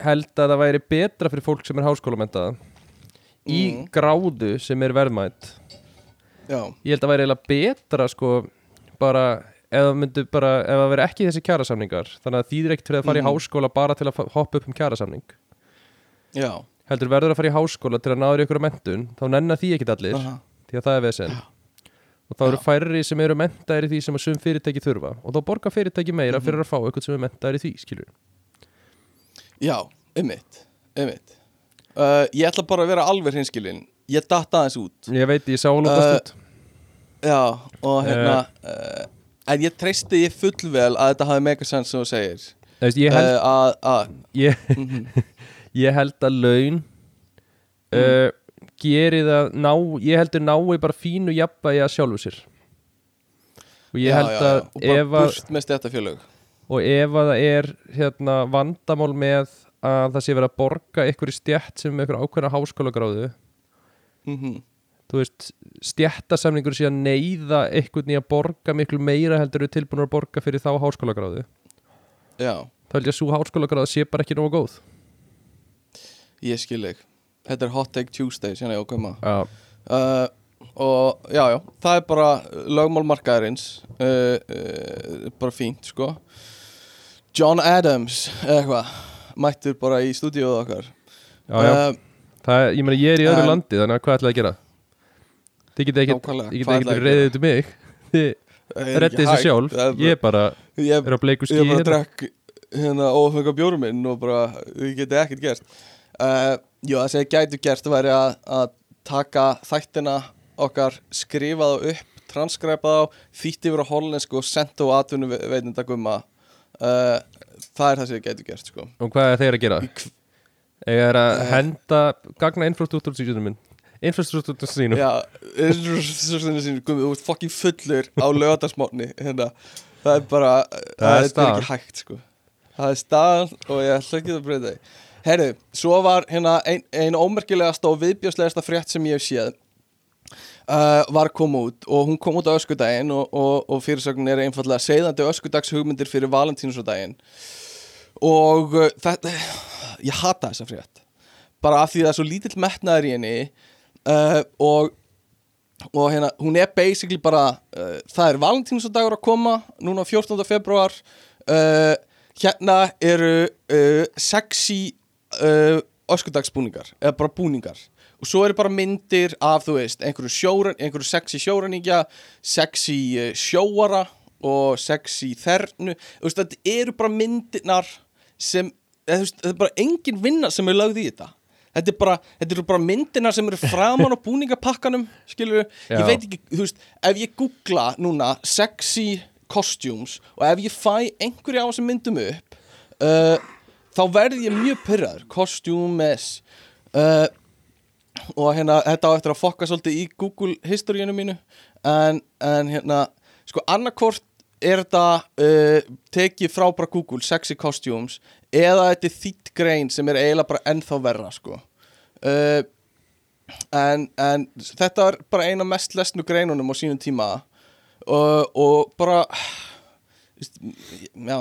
held að það væri betra fyrir fólk sem er háskólamöntaða Í Mm. gráðu sem er verðmætt já, ég held að væri eiginlega betra sko bara ef það veri ekki þessi kjarasamningar. Þannig að þýðir ekkert fyrir að fara Mhm. í háskóla bara til að hoppa upp um kjarasamning. Já. Heldur verður að fara í háskóla til að náður ykkur að mentun þá nennar því ekkert allir aha, því að það er vesen. Og þá eru Já. færri sem eru mentaðir í því sem að sum fyrirtæki þurfa. Og þá borga fyrirtæki meira Mhm. fyrir að fá eitthvað sem er mentaðir í því skilur já, ummitt ummitt uh, ég ætla bara að vera alveg hinskilin ég datt aðeins út. Ég veit ég sá lótast Uh, út. Já, og hérna uh, en ég treysti ég fullvel að þetta hafi mega sens sem þú segir. Veist, ég, held, uh, að, að ég, mhm, ég held að laun uh, geri það ná, ég heldur nái bara fínu jafnvægi að sjálfu sér. Og ég já, held að já, og bara ef burt með stjættafjölög og ef að það er hérna vandamál með að það sé verið að borga ykkur í stjætt sem ykkur ákveðna háskólagráðu mm þú veist, stjættasamningur sé að neyða ykkur í að borga miklu meira heldur við tilbúin að borga fyrir þá háskólagráðu. Já, þá held ég að svo háskólagráðu sé bara ekki nógu góð. Ég skil þig. Þetta er Hot Take Tuesday, sérna ég á að koma Já, uh, og já, já, það er bara lögmál markaðarins uh, uh, bara fínt, sko. John Adams eða eitthvað, mættur bara í stúdíóðu okkar. Já, já. Uh, Það ég meina ég er í öðru En- landi þannig að hvað ætlaði að gera? Þið getið ekkert Ég reyðið til mig Þið reddið þessu sjálf er bara- Ég bara ég, er á bleiku ég skí bara hérna. drekk hérna ófengar bjórum minn og bara, við getið ekkert gert uh, Jú, það sem ég gætu gert væri að, að taka þættina okkar skrifa þá upp, transkræpa þá þýtt yfir á hollensku og senda á atvinnu veitinda gumma uh, það er það sem ég gætu gert sko. Og hvað er þeir að gera? Hv- Ég er að Eh. henda Gagna infrastruktúr sínum minn Infrastruktúr sínum Já, sinni gummi, þú ert fokkin fullur á lögadagsmótni hérna. það er bara það, er er, staðan. ekki hægt sko. það er staðan og ég ætla ekki að breyta því Herru, svo var hérna ein, ein ómerkilegasta og viðbjóslegasta frétt sem ég hef séð uh, var koma út og hún kom út á öskudaginn og, og, og fyrirsögnin er einfallega segðandi öskudags hugmyndir fyrir valentínusdaginn og uh, þetta ég hata þessa frétt bara af því það er svo lítill metnaður í henni uh, og og hérna, hún er basically bara uh, það er valentínusdagur að koma núna 14. februar uh, hérna eru sexy öskudagsbúningar eða bara búningar og svo eru bara myndir af þú veist einhverju, sjóran, einhverju sexy sjóraningja sexy sjóara og sexy þernu þú veist, þetta eru bara myndirnar sem, þetta er bara engin vinna sem er lögð í þetta. Þetta er bara, þetta eru bara myndirnar sem eru framan á búningapakkanum, skilur ég veit ekki, þú veist, ef ég googla núna sexy costumes og ef ég fæ einhverja á þessum myndum upp uh, þá verð ég mjög pyrraður, costumes uh, og hérna þetta á eftir að fokka svolítið í Google historíinu mínu. En, en hérna, sko annarkort er þetta uh, tekið frá bara Google, sexy costumes eða þetta er þýtt grein sem er eiginlega bara ennþá verra sko. Uh, en, en þetta er bara eina mest lesnu greinunum á sínum tíma. Og, og bara já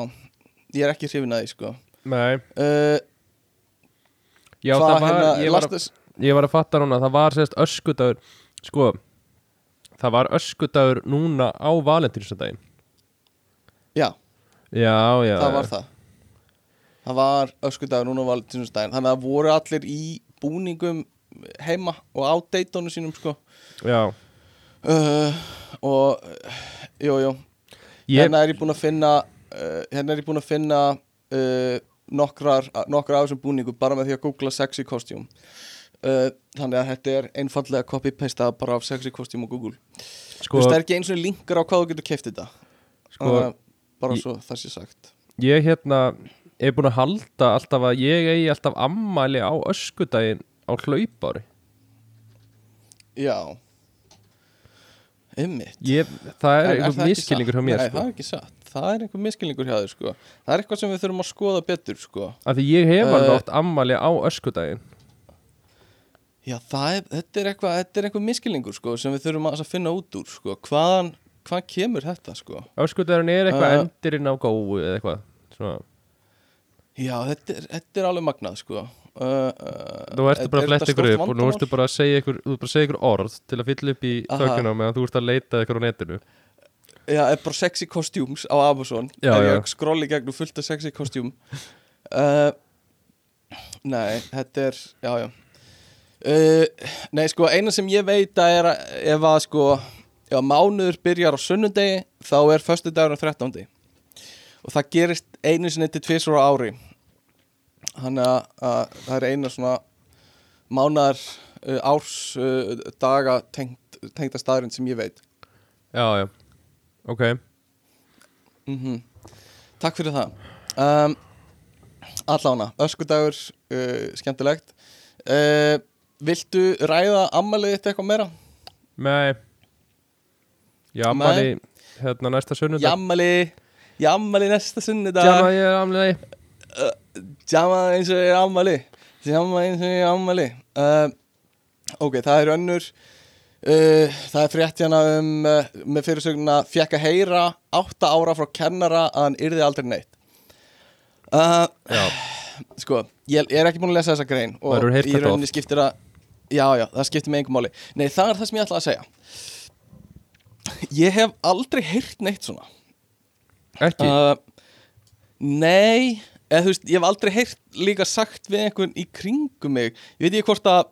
ég er ekki hrifin að því sko. Nei, uh, já hvað það var hérna, ég, var að, ég var að fatta núna Það var sérst öskudagur Sko Það var öskudagur núna á valentínsdaginn já, Já, það var það. Það var öskudagur núna var valdinsdaginn þannig að það voru allir í búningum heima og á deitónu sínum sko. Já, uh, og uh, jú, ég, hérna er ég búinn að finna uh, hérna er ég búinn að finna uh, nokkrar, nokkrar af þessum búningum bara með því að googla sexy costume. Uh, þannig að þetta er einfallega copy-paste bara af sexy costume og Google. Sko, þú veist það er ekki eins og linkar á hvað þú getur keft þetta. Sko uh, bara svo það sé sagt. Ég hérna er búin að halda alltaf að ég eigi alltaf ammæli á öskudaginn á hlaupári já. Ég, það er einhver miskilningur hjá mér Nei, sko. það er ekki satt. Það er einhver miskilningur hjá þér sko. Það er eitthvað sem við þurfum að skoða betur sko. Af því ég hef alveg Uh, átt ammæli á öskudaginn. Já, það er, þetta er eitthvað einhver miskilningur sko sem við þurfum að að finna út úr sko. Hvaðan, hvaðan kemur þetta sko? Öskudaginn er eitthvað Uh, endirinn á góu eða eitthvað svona. Já, þetta er, þetta er alveg magnað sko. Uh, uh, þú ertu bara að fletta ykkur upp og nú ertu bara að segja ykkur, bara að segja ykkur orð til að fylla upp í Aha. þögnuna meðan þú ert að leita ykkur á netinu. Já, er bara sexy costumes á Amazon. Já, Er ég skrolli gegnum fullt af sexy costume uh, Nei, þetta er Já, já. Uh, Nei, sko, eina sem ég veit að er að ef að sko ef mánuður byrjar á sunnudegi þá er föstudagur á 13. og það gerist einu sinni til tvisur á ári. Þannig að, að það er eina svona mánaðar uh, árs uh, daga tengt, tengda staðurinn sem ég veit. Já, já, ok. Mm Takk fyrir það. Um, Allána, öskudagur uh, skemmtilegt. Uh, Viltu ræða ammælið þitt eitthvað meira? Nei Ammæli hérna næsta sunnudag. Jammali Jammali næsta sunnudag. Jamma ég er ammæli Jamma eins og ég er ammali Jamma eins og ég er ammali uh, Ok, það er önnur. Uh, Það er frétt hérna um uh, með fyrirsögnuna Fjekk að heyra átta ára frá kennara að hann yrði aldrei neitt. Uh, Já, Sko, ég, ég er ekki búin að lesa þessa grein og í rauninni skiptir það Já, já, það skiptir mig engum máli. Nei, það er það sem ég ætla að segja Ég hef aldrei heyrt neitt svona. Ekki? Uh, Nei eða þú veist, ég hef aldrei heyrt líka sagt við einhvern í kringum mig. Ég veit ekki hvort að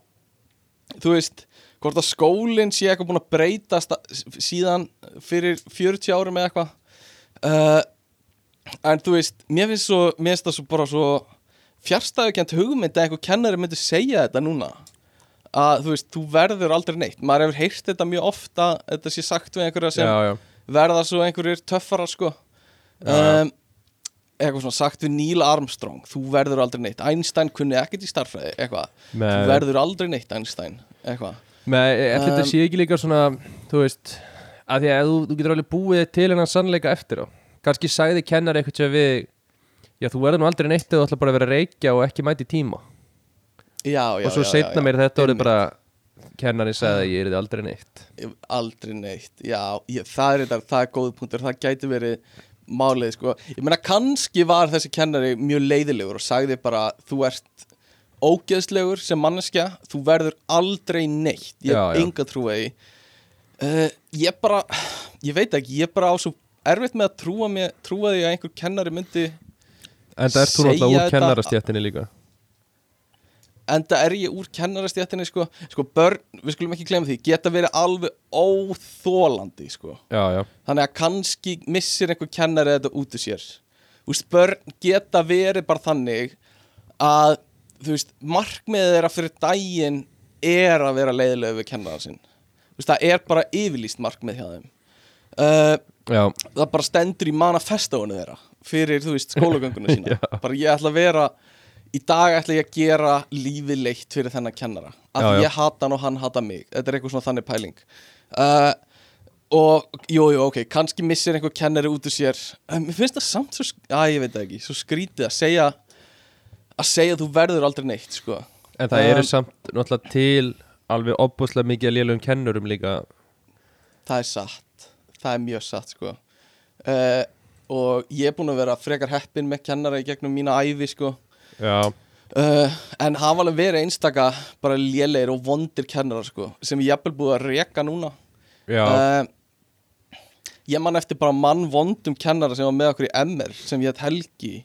þú veist, hvort að skólinn sé eitthvað búin að breytast síðan fyrir 40 árum eða eitthvað. Uh, En þú veist, mér finnst svo mér finnst það svo bara svo fjárstæðukent hugmynd að einhver kennari myndi segja þetta núna að þú veist, þú verður aldrei neitt. Maður hefur heyrt þetta mjög ofta þetta sé sagt við einhverja sem Já, já, verða svo einhverjir töffara sko. Um, eitthvað svona sagt við Neil Armstrong þú verður aldrei neitt, Einstein kunni ekkert í starffræði eitthvað, þú verður aldrei neitt Einstein, eitthvað. Með ætli þetta Um, sé ekki líka svona þú veist, að því að þú, þú getur alveg búið til hennan sannleika eftir á. Kannski sagði kennar eitthvað sem við já, þú verður nú aldrei neitt eða þú ætla bara að vera reykja og ekki mæti tíma já, já, og svo setna mér þetta orðið einmitt. bara kennari sagði að ég er aldrei neitt. Aldrei neitt. Já, ég, það er þetta, það er góð punktur. Það gæti verið málið sko. Ég meina kannski var þessi kennari mjög leiðilegur og sagði bara þú ert ógeðslegur sem manneskja þú verður aldrei neitt. Ég hef enga trúa í uh, ég bara ég veit ekki, ég bara á svo erfitt með að trúa, mig, trúa því að einhver kennari myndi en það þú Segja náttúrulega úr þetta- kennarastjættinni líka enda er ég úr kennarastjættinni sko, sko börn, við skulum ekki glemma því geta verið alveg óþólandi sko. Já, já, þannig að kannski missir einhver kennari þetta út úr sér. Þú veist, börn geta verið bara þannig að veist, markmiðið þeirra fyrir daginn er að vera leiðilega við kennara sinn. Veist, það er bara yfirlýst markmið hjá þeim. Uh, það bara stendur í manifestóinu þeirra fyrir, skólagönguna sína. Bara ég ætla að vera í dag ætla ég að gera lífið leitt fyrir þennan kennara. Af því ég hata hann og hann hata mig. Þetta er eitthvað svona þannig pæling. Uh, og, jú, jú, ok kannski missir einhver kennari út úr sér. Uh, mér finnst það samt svo, já, ég veit ekki svo skrítið að segja að segja að þú verður aldrei neitt, sko. En það eru Um, samt náttúrulega til alveg opbúslega mikið að lélugum kennurum líka. Það er satt. Það er mjög satt, sko. Uh, og ég er búin að vera frekar heppin með kennara í gegnum mína ævi, sko Uh, en hafa alveg verið einstaka bara lélegir og vondir kennarar sko, sem ég jafnvel búið að reka núna. Uh, ég man eftir bara mann vondum kennara sem var með okkur í MR sem ég heit Helgi.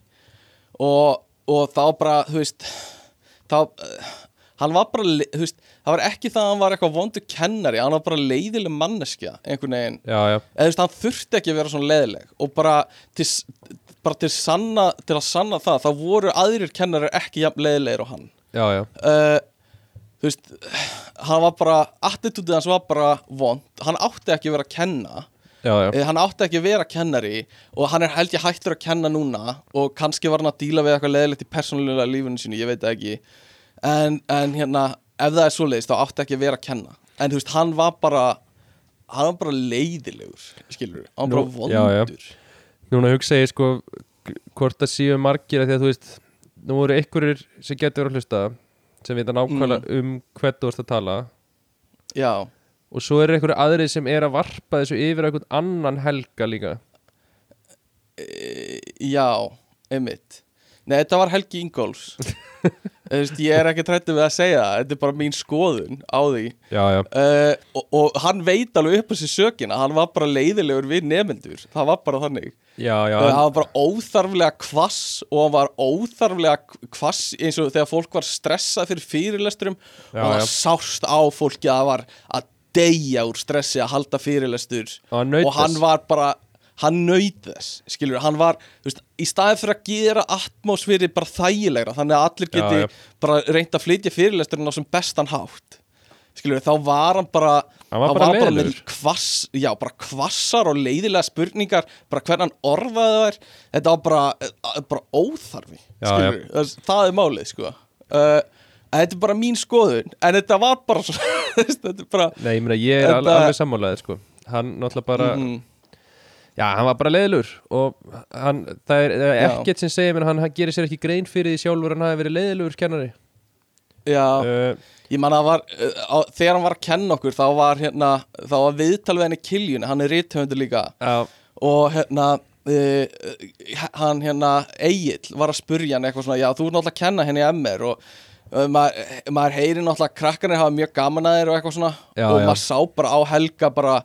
Og, og þá bara, þú veist þá, uh, hann var bara þú veist, það var ekki það að hann var eitthvað vondur kennari, hann var bara leiðileg manneskja einhvern veginn, eða þú veist, hann þurfti ekki að vera svona leiðileg og bara til, bara til, sanna, til að sanna það, þá voru aðrir kennarar ekki jafn leiðilegir og hann. Já, já. Uh, þú veist hann var bara, attitútið hans var bara vond, hann átti ekki að vera að kenna. Já, já, Eh, hann átti ekki að vera kennari og hann er held ég hættur að kenna núna og kannski var hann að díla við eitthvað leðilegt í persónulega lífinu sínu, ég veit ekki. En, en hérna, ef það er svoleiðis þá átti ekki að vera að kenna. En þú veist, hann var bara hann var bara leiðilegur, skilur hann var bara vondur já, já. Núna hugsa ég sko hvort það séu margir af því að þú veist nú voru einhverjir sem getur að hlusta sem vita nákvæmlega um hvern þú ert að tala. Já, og svo eru einhverju aðrið sem er að varpa þessu yfir einhvern annan helga líka. E, já, einmitt. Nei, þetta var Helgi Ingólfs. Þú veist, Ég er ekki trættu við að segja það Þetta er bara mín skoðun á því. Já, já, uh, og, og hann veit alveg upp á sér sökina Hann var bara leiðilegur við nefnendur Það var bara þannig. Já, já uh, Hann var bara óþarflega kvass Og hann var óþarflega kvass Eins og þegar fólk var stressað fyrir fyrirlesturum Og já. sást á fólki að það var að deyja úr stressi að halda fyrirlestur. Og hann hann var bara hann naut þess, skilur, hann var veist, í staðið fyrir að gera atmosfýri bara þægilegra, þannig að allir geti Já, já. bara reynt að flytja fyrirlesturinn á sem bestan hátt skilur, þá var hann bara Hann var þá bara með kvass, já, bara kvassar og leiðilega spurningar, bara hvernig hann orðaði þær, þetta var bara eh, bara óþarfi, Já, skilur það, það er málið, sko. Uh, þetta er bara mín skoðun, en þetta var bara þetta er bara Nei, ég meina ég er Þetta- al alveg sammálaðið sko. Hann náttúrulega bara mhm, Já, hann var bara leiðilur og hann, það er, er ekkert sem segir mér hann, hann gerir sér ekki grein fyrir því sjálfur hann hafi verið leiðilugur kennari. Já. Uh, Ég man að var, uh, þegar hann var að kenna okkur þá var hérna, þá var viðtal við henni Kiljun, hann er rithöfundur líka. Já, og hérna uh, hann hérna Egil var að spurja hann eitthvað svona, já þú er náttúrulega að kenna henni MR og uh, maður, maður heyri náttúrulega krakkarnir hafa mjög gaman að þér og eitthvað svona. Já, og já. maður sá bara á Helga bara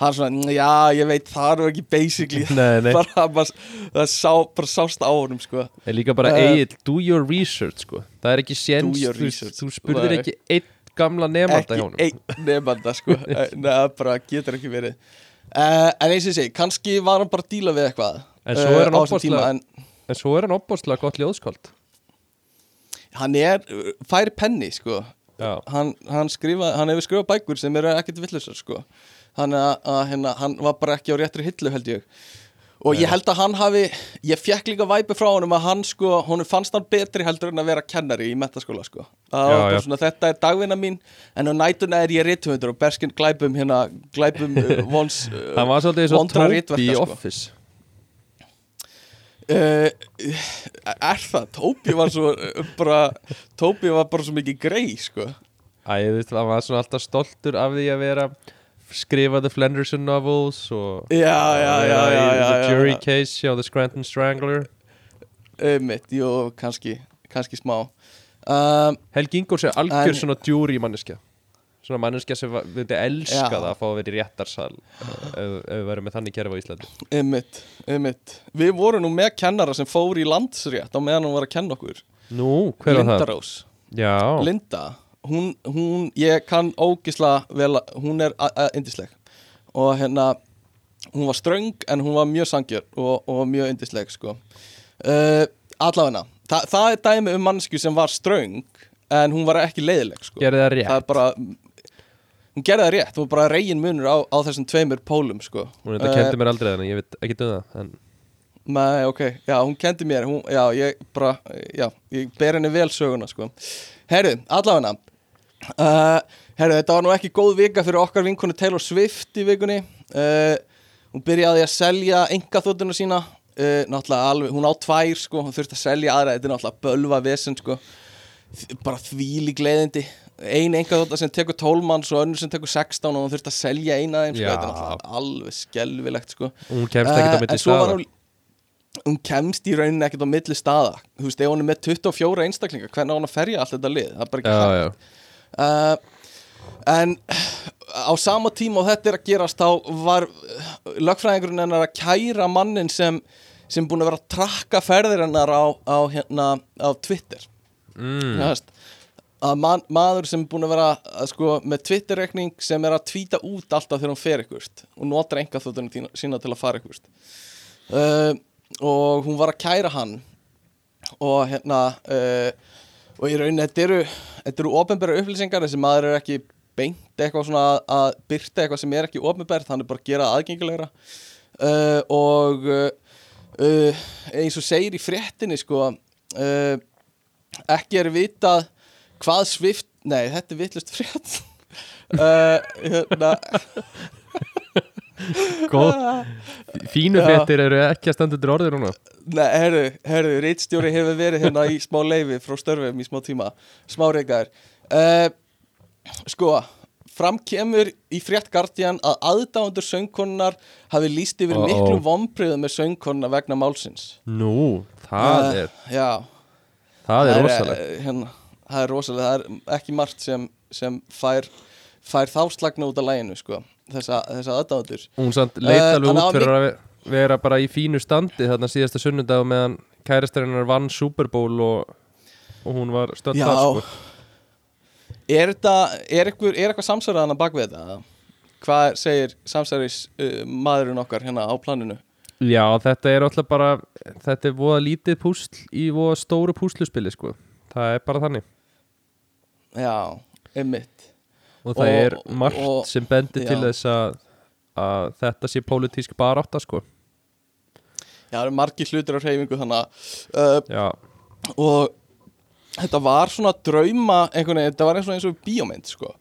hann svona, "Mm, já ég veit það er nú ekki basically. Nei, nei. bara, maður, það sá, bara sást á honum sko. Er líka bara Eh, Egil, do your research sko. Það er ekki séns, þú, þú spurðir ekki einn gamla nefnda hjá ekki einn nefnda sko. Eh, Nei, það bara getur ekki verið. Uh, En eins og segi, kannski var hann bara að díla við eitthvað En svo er hann þessum ofboðslega- en En svo er hann opbóðslega gott ljóðskáld. Hann er uh, fær penni sko. Hann, hann, skrifa, hann hefur skrifað bækur sem eru ekkert villusar sko Þannig að, að hérna, hann var bara ekki á réttri hillu held ég Og ég held að hann hafi, ég fekk líka væpi frá honum að hann sko, honum fannst hann betri heldur en að vera kennari í metaskóla sko. Já, já. svona, þetta er dagvinna mín, en á nætuna er ég rithöfundur og berskinn glæpum hérna, glæpum uh, vons, uh, hann var svolítið eins og ritverka, í sko. Office Uh, er það, Tóbi var svo uh, bara, Tóbi var bara svo mikið grei sko Æ, ég veist, hann var svona alltaf stoltur af því að vera skrifa The Flenderson novels og The Jury. Case hjá The Scranton Strangler. Einmitt, jú, kannski, kannski smá. Um, Helgi Ingórs er algjör En- svona jury manneskja. Svona manneskja sem myndi elska Já. það að fá að vera í réttarsal uh, ef, við verðum með þannig kerfi á Íslandi. Einmitt, einmitt. Við vorum nú með kennara sem fór í landsrétt á meðan hún var að kenna okkur. Nú, hver var það? Rós Já, Linda, hún, hún, ég kann ógisla vel, að- hún er yndisleg. Og hérna hún var ströng en hún var mjög sangjör og, og mjög yndisleg sko. Uh, allavegna, Þa, það er dæmi um mannsku sem var ströng en hún var ekki leiðileg sko. Gerði það rétt. það bara hún gerði það rétt, hún var bara regin munur á, á þessum tveimur pólum sko. Hún þetta kendi mér aldrei þannig, ég veit ekki um það en, Nei, ok, já, hún kendi mér hún, Já, ég bara, já, ég ber henni vel söguna, sko. Herru, allavegna uh, Herru, þetta var nú ekki góð vika fyrir okkar vinkonu Taylor Swift í vikunni. Uh, Hún byrjaði að selja engaþóttuna sína. Uh, Náttúrulega alveg, hún á tvær, sko. Hún þurfti að selja aðra, þetta er náttúrulega bölva vesen, sko. Bara þvíli gleðindi Ein engaþótta sem tekur 12 manns og önnur sem tekur 16 og hún þurfti að selja eina þeim, sko. Þetta er náttúrulega alveg skelfilegt, sko. Hún kemst ekkert á milli svo staða. hún, hún kemst í rauninni ekkert á milli staða. Þú veist, ef hún er með 24 einstaklinga hvernig á hún að ferja allt þetta lið uh, en á sama tíma og þetta er að gerast þá var lögfræðingurinn hennar að kæra mannin sem sem búin að vera að trakka ferðir hennar á, á, hérna, á Twitter mm. mm. að man, maður sem búin að vera að, sko, með Twitter-rekning sem er að tvíta út alltaf þegar hún fer eitthvað og notar enga þóttunum sína til að fara eitthvað uh, og hún var að kæra hann og hérna uh, og í rauninni þetta eru, eru ofnbæra upplýsingar þessi maður er ekki beint eitthvað svona að, byrta eitthvað sem er ekki ofnbært, hann er bara að gera aðgengilegra. Uh, og uh, eins og segir í fréttinni sko uh, ekki er vitað hvað svift nei, þetta er vitlust frétt. Uh, hérna Fínu Já. fréttir eru ekki að standa undir orðið núna. Nei, herru, herru, reitstjóri hefur verið hérna í smá leifi frá störfum í smá tíma, smá reykar uh, Sko, fram kemur í frétt Guardian að aðdáendur söngkonunar hafi líst yfir Uh-oh. miklum vombriðum með söngkonuna vegna málsins. Nú, það Eh, er Já, Það er rosalegt. eh, hérna, Það er rosalega, það er ekki margt sem, sem fær, fær þá slagna út af læginu, sko Þessa, þessa aðdáendur Hún samt leit Eh, alveg út fyrir að ve- vera bara í fínu standi þarna síðasta sunnudag meðan kæristarinnar vann Super Bowl og, og hún var stödd Já, þar sko. er þetta, er eitthvað, er eitthvað samsæraðan að við þetta? Hvað segir samsæris uh, maðurinn okkar hérna á planinu? Já, þetta er alltaf bara þetta er voða lítið púsl í voða stóru púsluspili sko. það er bara þannig Já, einmitt og það Og- er margt og- sem bendir til þess að, að þetta sé pólitísk barátta sko. Já, það eru margir hlutir á hreyfingu þannig að uh, og þetta var svona drauma einhvern veginn, þetta var eins og eins og bíómynd sko.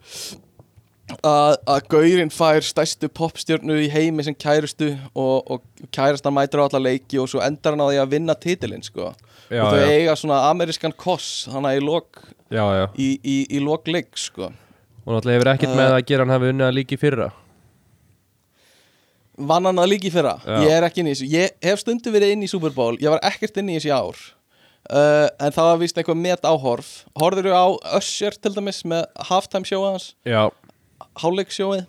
Að, að Gaurinn fær stærstu popstjörnu í heimi sem kærustu og, og kærastan mætir á alla leiki og svo endar hann á því að vinna titilinn sko. Já, og þau já, eiga svona amerískan koss hana í lok, já, já. í, í, í lok leik sko og náttúrulega hefur ekkert með að gera hann hafi unnið að líka í fyrra. Vann hann að líka í fyrra? Já. ég er ekki inn í þessu, ég hef stundu verið inn í Super Bowl. Ég var ekkert inn í þessu ár. Uh, en það var vist eitthvað met áhorf. Horfður þú á Usher til dæmis með halftime sjóið hans, Já, hálfleik sjóið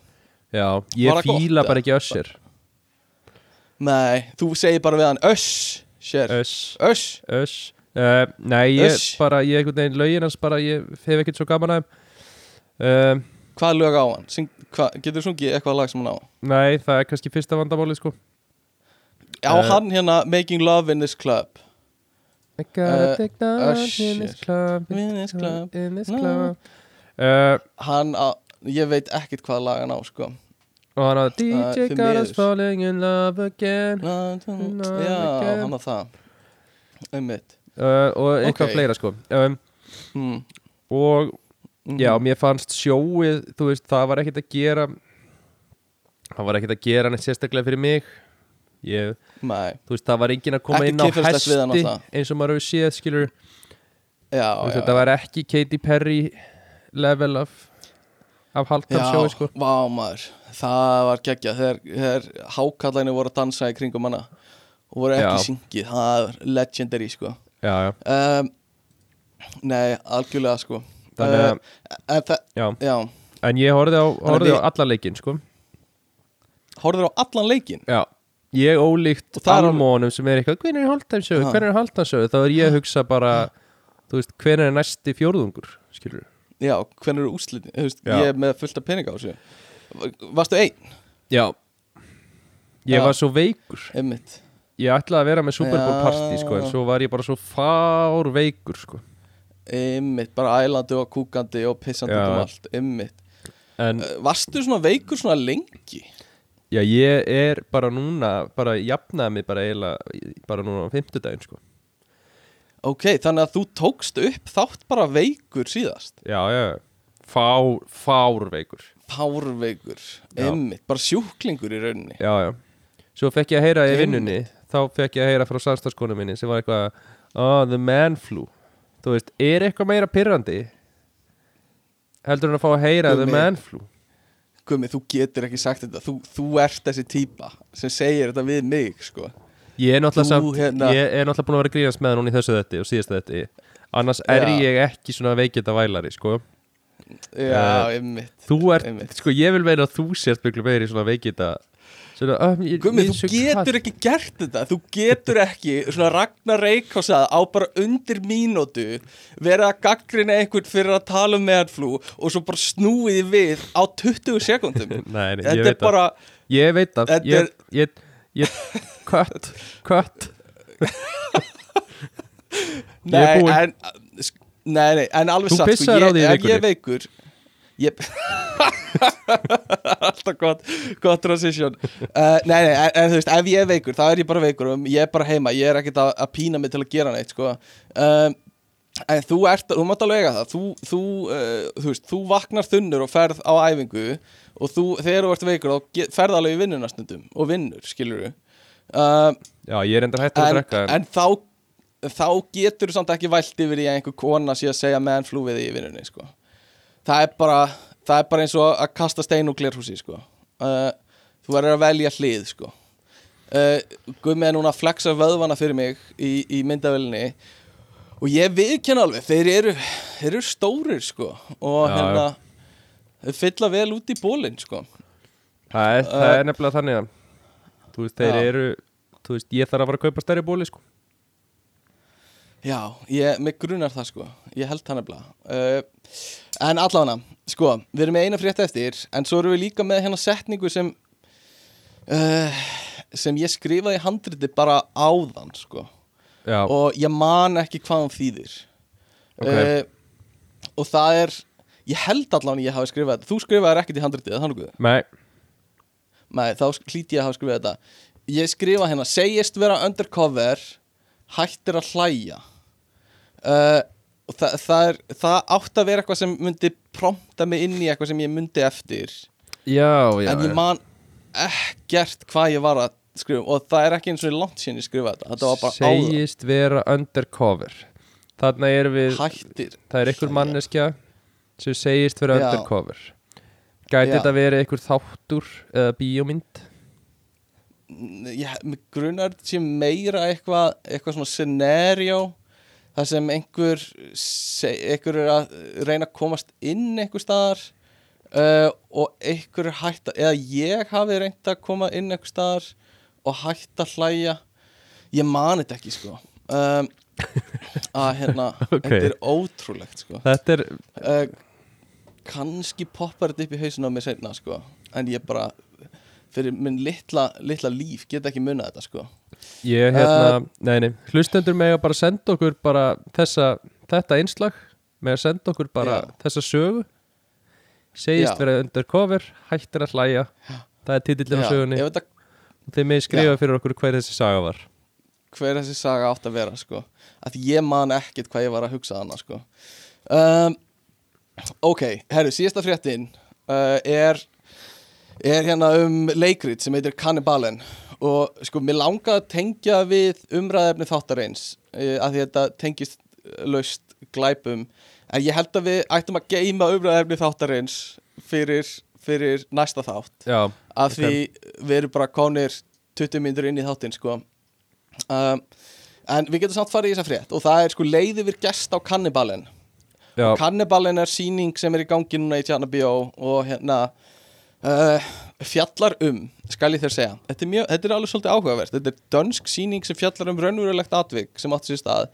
já, ég fíla bara ekki össir nei, þú segir bara við hann Usher, Öss, Ush öss uh, Nei, ég Uss. bara, ég einhvern veginn lögin hans bara, ég hef ekkert svo gaman að uh, hvað lög á hann, Syng, hva, getur þú sungið eitthvað lag sem hann á? Nei, það er kannski fyrsta vandamáli sko. Á Eh. hann hérna Making Love in This Club? I gotta Uh, take down Usher. in this club. In this club. In this No. club. Uh, hann á, ég veit ekkert hvað lag hann á sko. Og hann að DJ Uh, got us falling in love again. Já, hann á það. Einmitt. Uh, Og eitthvað Ok. fleira sko. Um, hmm. Og Mhm. já, mér fannst sjóið Þú veist, það var ekkert að gera Það var ekkert að gera neitt sérstaklega fyrir mig. Ég, Nei, þú veist, það var enginn að koma Ekki inn á hesti eins og maður hefur séð, skilur. Já, veist, já. þetta var ekki Katy Perry level af af haldan sjói, sko. vá maður. Það var geggja þegar, þegar hákallæni voru að dansa í kringum hana og voru ekki Já. syngið það er legendary sko. Já, já, um, Nei, algjörlega sko Þannig uh, það, já. Já, En ég horfði á, horfði við- á alla leikinn, sko. Horfður á allan leikin Já. Ég ólíkt almónum sem er eitthvað Hvernig er haldansögu, Ha. hvernig er haldansögu Þá er ég að hugsa bara veist, hvernig er næsti fjórðungur, skilur Já, hvernig eru Já. Ég er með fullt af peninga á þessu. Varstu einn, Já. Ég var svo veikur. Einmitt. Ég ætlaði að vera með Super Bowl party, sko En svo var ég bara svo fár veikur, sko Einmitt, bara ælandi og kúkandi og pissandi út um allt Einmitt En uh, Varstu svona veikur svona lengi? Já, ég er bara núna, bara jafnaði mig bara eiginlega, bara núna á fimmtudaginn, sko. Ok, þannig að þú tókst upp þátt bara veikur síðast Já, já, fár, fár veikur. Párveikur, Já. einmitt, bara sjúklingur í rauninni Já, já. Svo fekk ég að heyra í vinnunni, þá fekk ég að heyra frá samstagskonu minni sem var eitthvað, oh, the man flu. Þú veist, er eitthvað meira pyrrandi? Heldur hann að fá að heyra Gummi. man flu? Gumi, þú getur ekki sagt þetta þú, þú ert þessi típa sem segir þetta við mig, sko Ég er náttúrulega samt, hérna- ég er náttúrulega búin að vera grínast með hann í þessu þetta og síðast þetta. Annars er Já. ég ekki svona veikita vælari, sko. Já, Eh, einmitt Þú ert, Einmitt. sko ég vil meina að þú sért miklu meiri svona veikita Ég er þú getur ekki gert þetta. Þú getur ekki, svona Ragnar Reykjásað á bara undir mínútu verið að gaggrina einhvern fyrir að tala um meðanflú og svo bara snúið því við á 20 sekundum Nei, nei, ég veit bara Ég veit Þetta Ég, er- ég, ég, kött, kött Ég er Nei, en, nei, nei, en alveg satt sko, ég, ef ég veikur ég alltaf gott gott transition. Uh, nei, nei, en, en þú veist, ef ég er veikur þá er ég bara veikur og ég er bara heima. Ég er ekkert að, að pína mig til að gera neitt sko. um, en þú ert þú mátt alveg eiga það. Þú, þú, uh, þú, veist, þú vaknar þunnur og ferð á æfingu og þú, þegar þú ert veikur þá ferð alveg í vinnuna stundum og vinnur, skilur þú uh, Já, ég er endur hættur að en, drekka en, en þá þá getur þú samt ekki vælt yfir í að einhver kona sé að segja meðan flúið í vinnunni sko. Það er bara það er bara eins og að kasta stein úr glerhúsi sko. uh, þú verður að velja hlið sko. uh, Gummi er núna að flexa vöðvana fyrir mig í, í myndavelinni og ég viðkenna alveg þeir eru, þeir eru stórir sko. og Já, hérna þeir fylla vel út í bólinn sko. það, er, það er nefnilega þannig að Þú veist, þeir eru Þú veist, ég þarf að fara að kaupa stærri bóli sko. Já, ég, mig grunar það sko. Ég held það nefnilega. Uh, En allavega, sko, við erum með eina frétt eftir En svo erum við líka með hérna setningu sem uh, Sem ég skrifaði í handriti bara áðan sko. Já, Og ég man ekki hvað hún þýðir. Ok. uh, Og það er Ég held allavega ég hafi skrifað þetta. Þú skrifaðir ekkert í handritið, er það nokkuð? nei. Nei, þá hlýti ég að hafa skrifað þetta. Ég skrifa hérna Segist vera undercover Hættir að hlæja uh, Og það, það, er, það átt að vera eitthvað sem myndi prompta mig inn í eitthvað sem ég myndi eftir. Já, já, En ég man ekkert hvað ég var að skrifa Og það er ekki eins og langt síðan ég skrifa þetta Þetta var bara Segist vera undercover. Þarna erum við áður Hættir. Það er einhver manneskja sem segist vera Já. undercover. Gæti þetta verið einhver þáttur eða bíómynd? grunar sé meira eitthvað eitthvað svona scenario þar sem einhver einhver er að reyna að komast inn einhver staðar uh, og einhver er hægt að eða ég hafi reynt að koma inn einhver staðar og hægt að hlæja. Ég man þetta ekki sko. Um, að hérna Ok. þetta er ótrúlegt sko. Þetta er, uh, kannski poppar þetta upp í hausinu á mig seinna sko. En ég bara fyrir minn litla, litla líf get ekki munað þetta sko. Ég hérna, nei nei, hlustendur með að bara senda okkur bara þessa, þetta einslag með að senda okkur bara Já. þessa sögu. Segist Já. vera undercover, hættir að hlæja. Það er titillin á Já, sögunni. að þeir með skrifa Já. fyrir okkur hver þessi saga var. Hver þessi saga átt að vera sko. Að ég man ekkert hvað ég var að hugsa hana sko. Um, ok, herru, síðasta fréttin uh, er er hérna um leikrit sem heitir Cannibalen. Og sko, mér langaði að tengja við umræðefni þáttarins uh, að því þetta tengist laust glæpum. En ég held að við ættum að geima umræðefni þáttarins fyrir, fyrir næsta þátt. Já, af Ok. því við erum bara konir 20 minnur inn í þáttinn sko. Um, en við getum samt farið í þessa frétt. Og það er sko leið yfir gest á Cannibalen. Já, Cannibalen er síning sem er í gangi núna í Tjarnabíó og hérna uh, fjallar um skal ég þér segja, þetta er, mjög, þetta er alveg svolítið áhugavert. Þetta er dönsk síning sem fjallar um raunverulegt atvik sem átti sér stað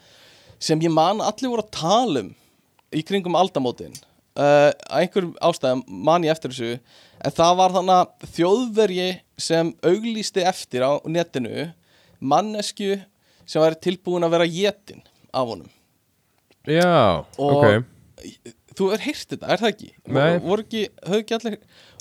sem ég man allir voru að tala um í kringum aldamótin. Uh, einhverjum ástæðum man ég eftir þessu en það var þannig að þjóðverji sem auglýsti eftir á netinu mannesku sem væri tilbúin að vera jetin af honum. Já, Og- ok Þú er heyrt þetta, er það ekki? Nei. Voru ekki, höfðu ekki allir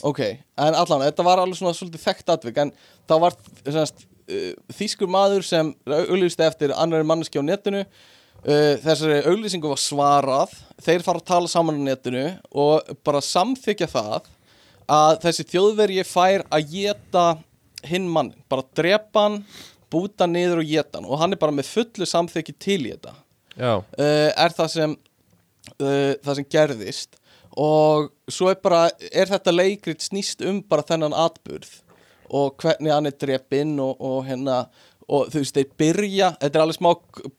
Ok, en allan, þetta var alveg svona svolítið þekkt atvik En það var semast, uh, þýskur maður sem auglýsti eftir annari manneski á netinu uh, Þessari auglýsingu var svarað Þeir fara að tala saman á netinu Og bara samþykja það Að þessi þjóðverji fær að geta hinn mann Bara drepa hann, búta niður og geta hann Og hann er bara með fullu samþykki til í þetta Já, uh, er það sem uh, það sem gerðist. Og svo er bara er þetta leikrit snýst um bara þennan atburð og hvernig hann er drepinn og, og hérna og þú veist, þeir byrja, þetta er alveg smá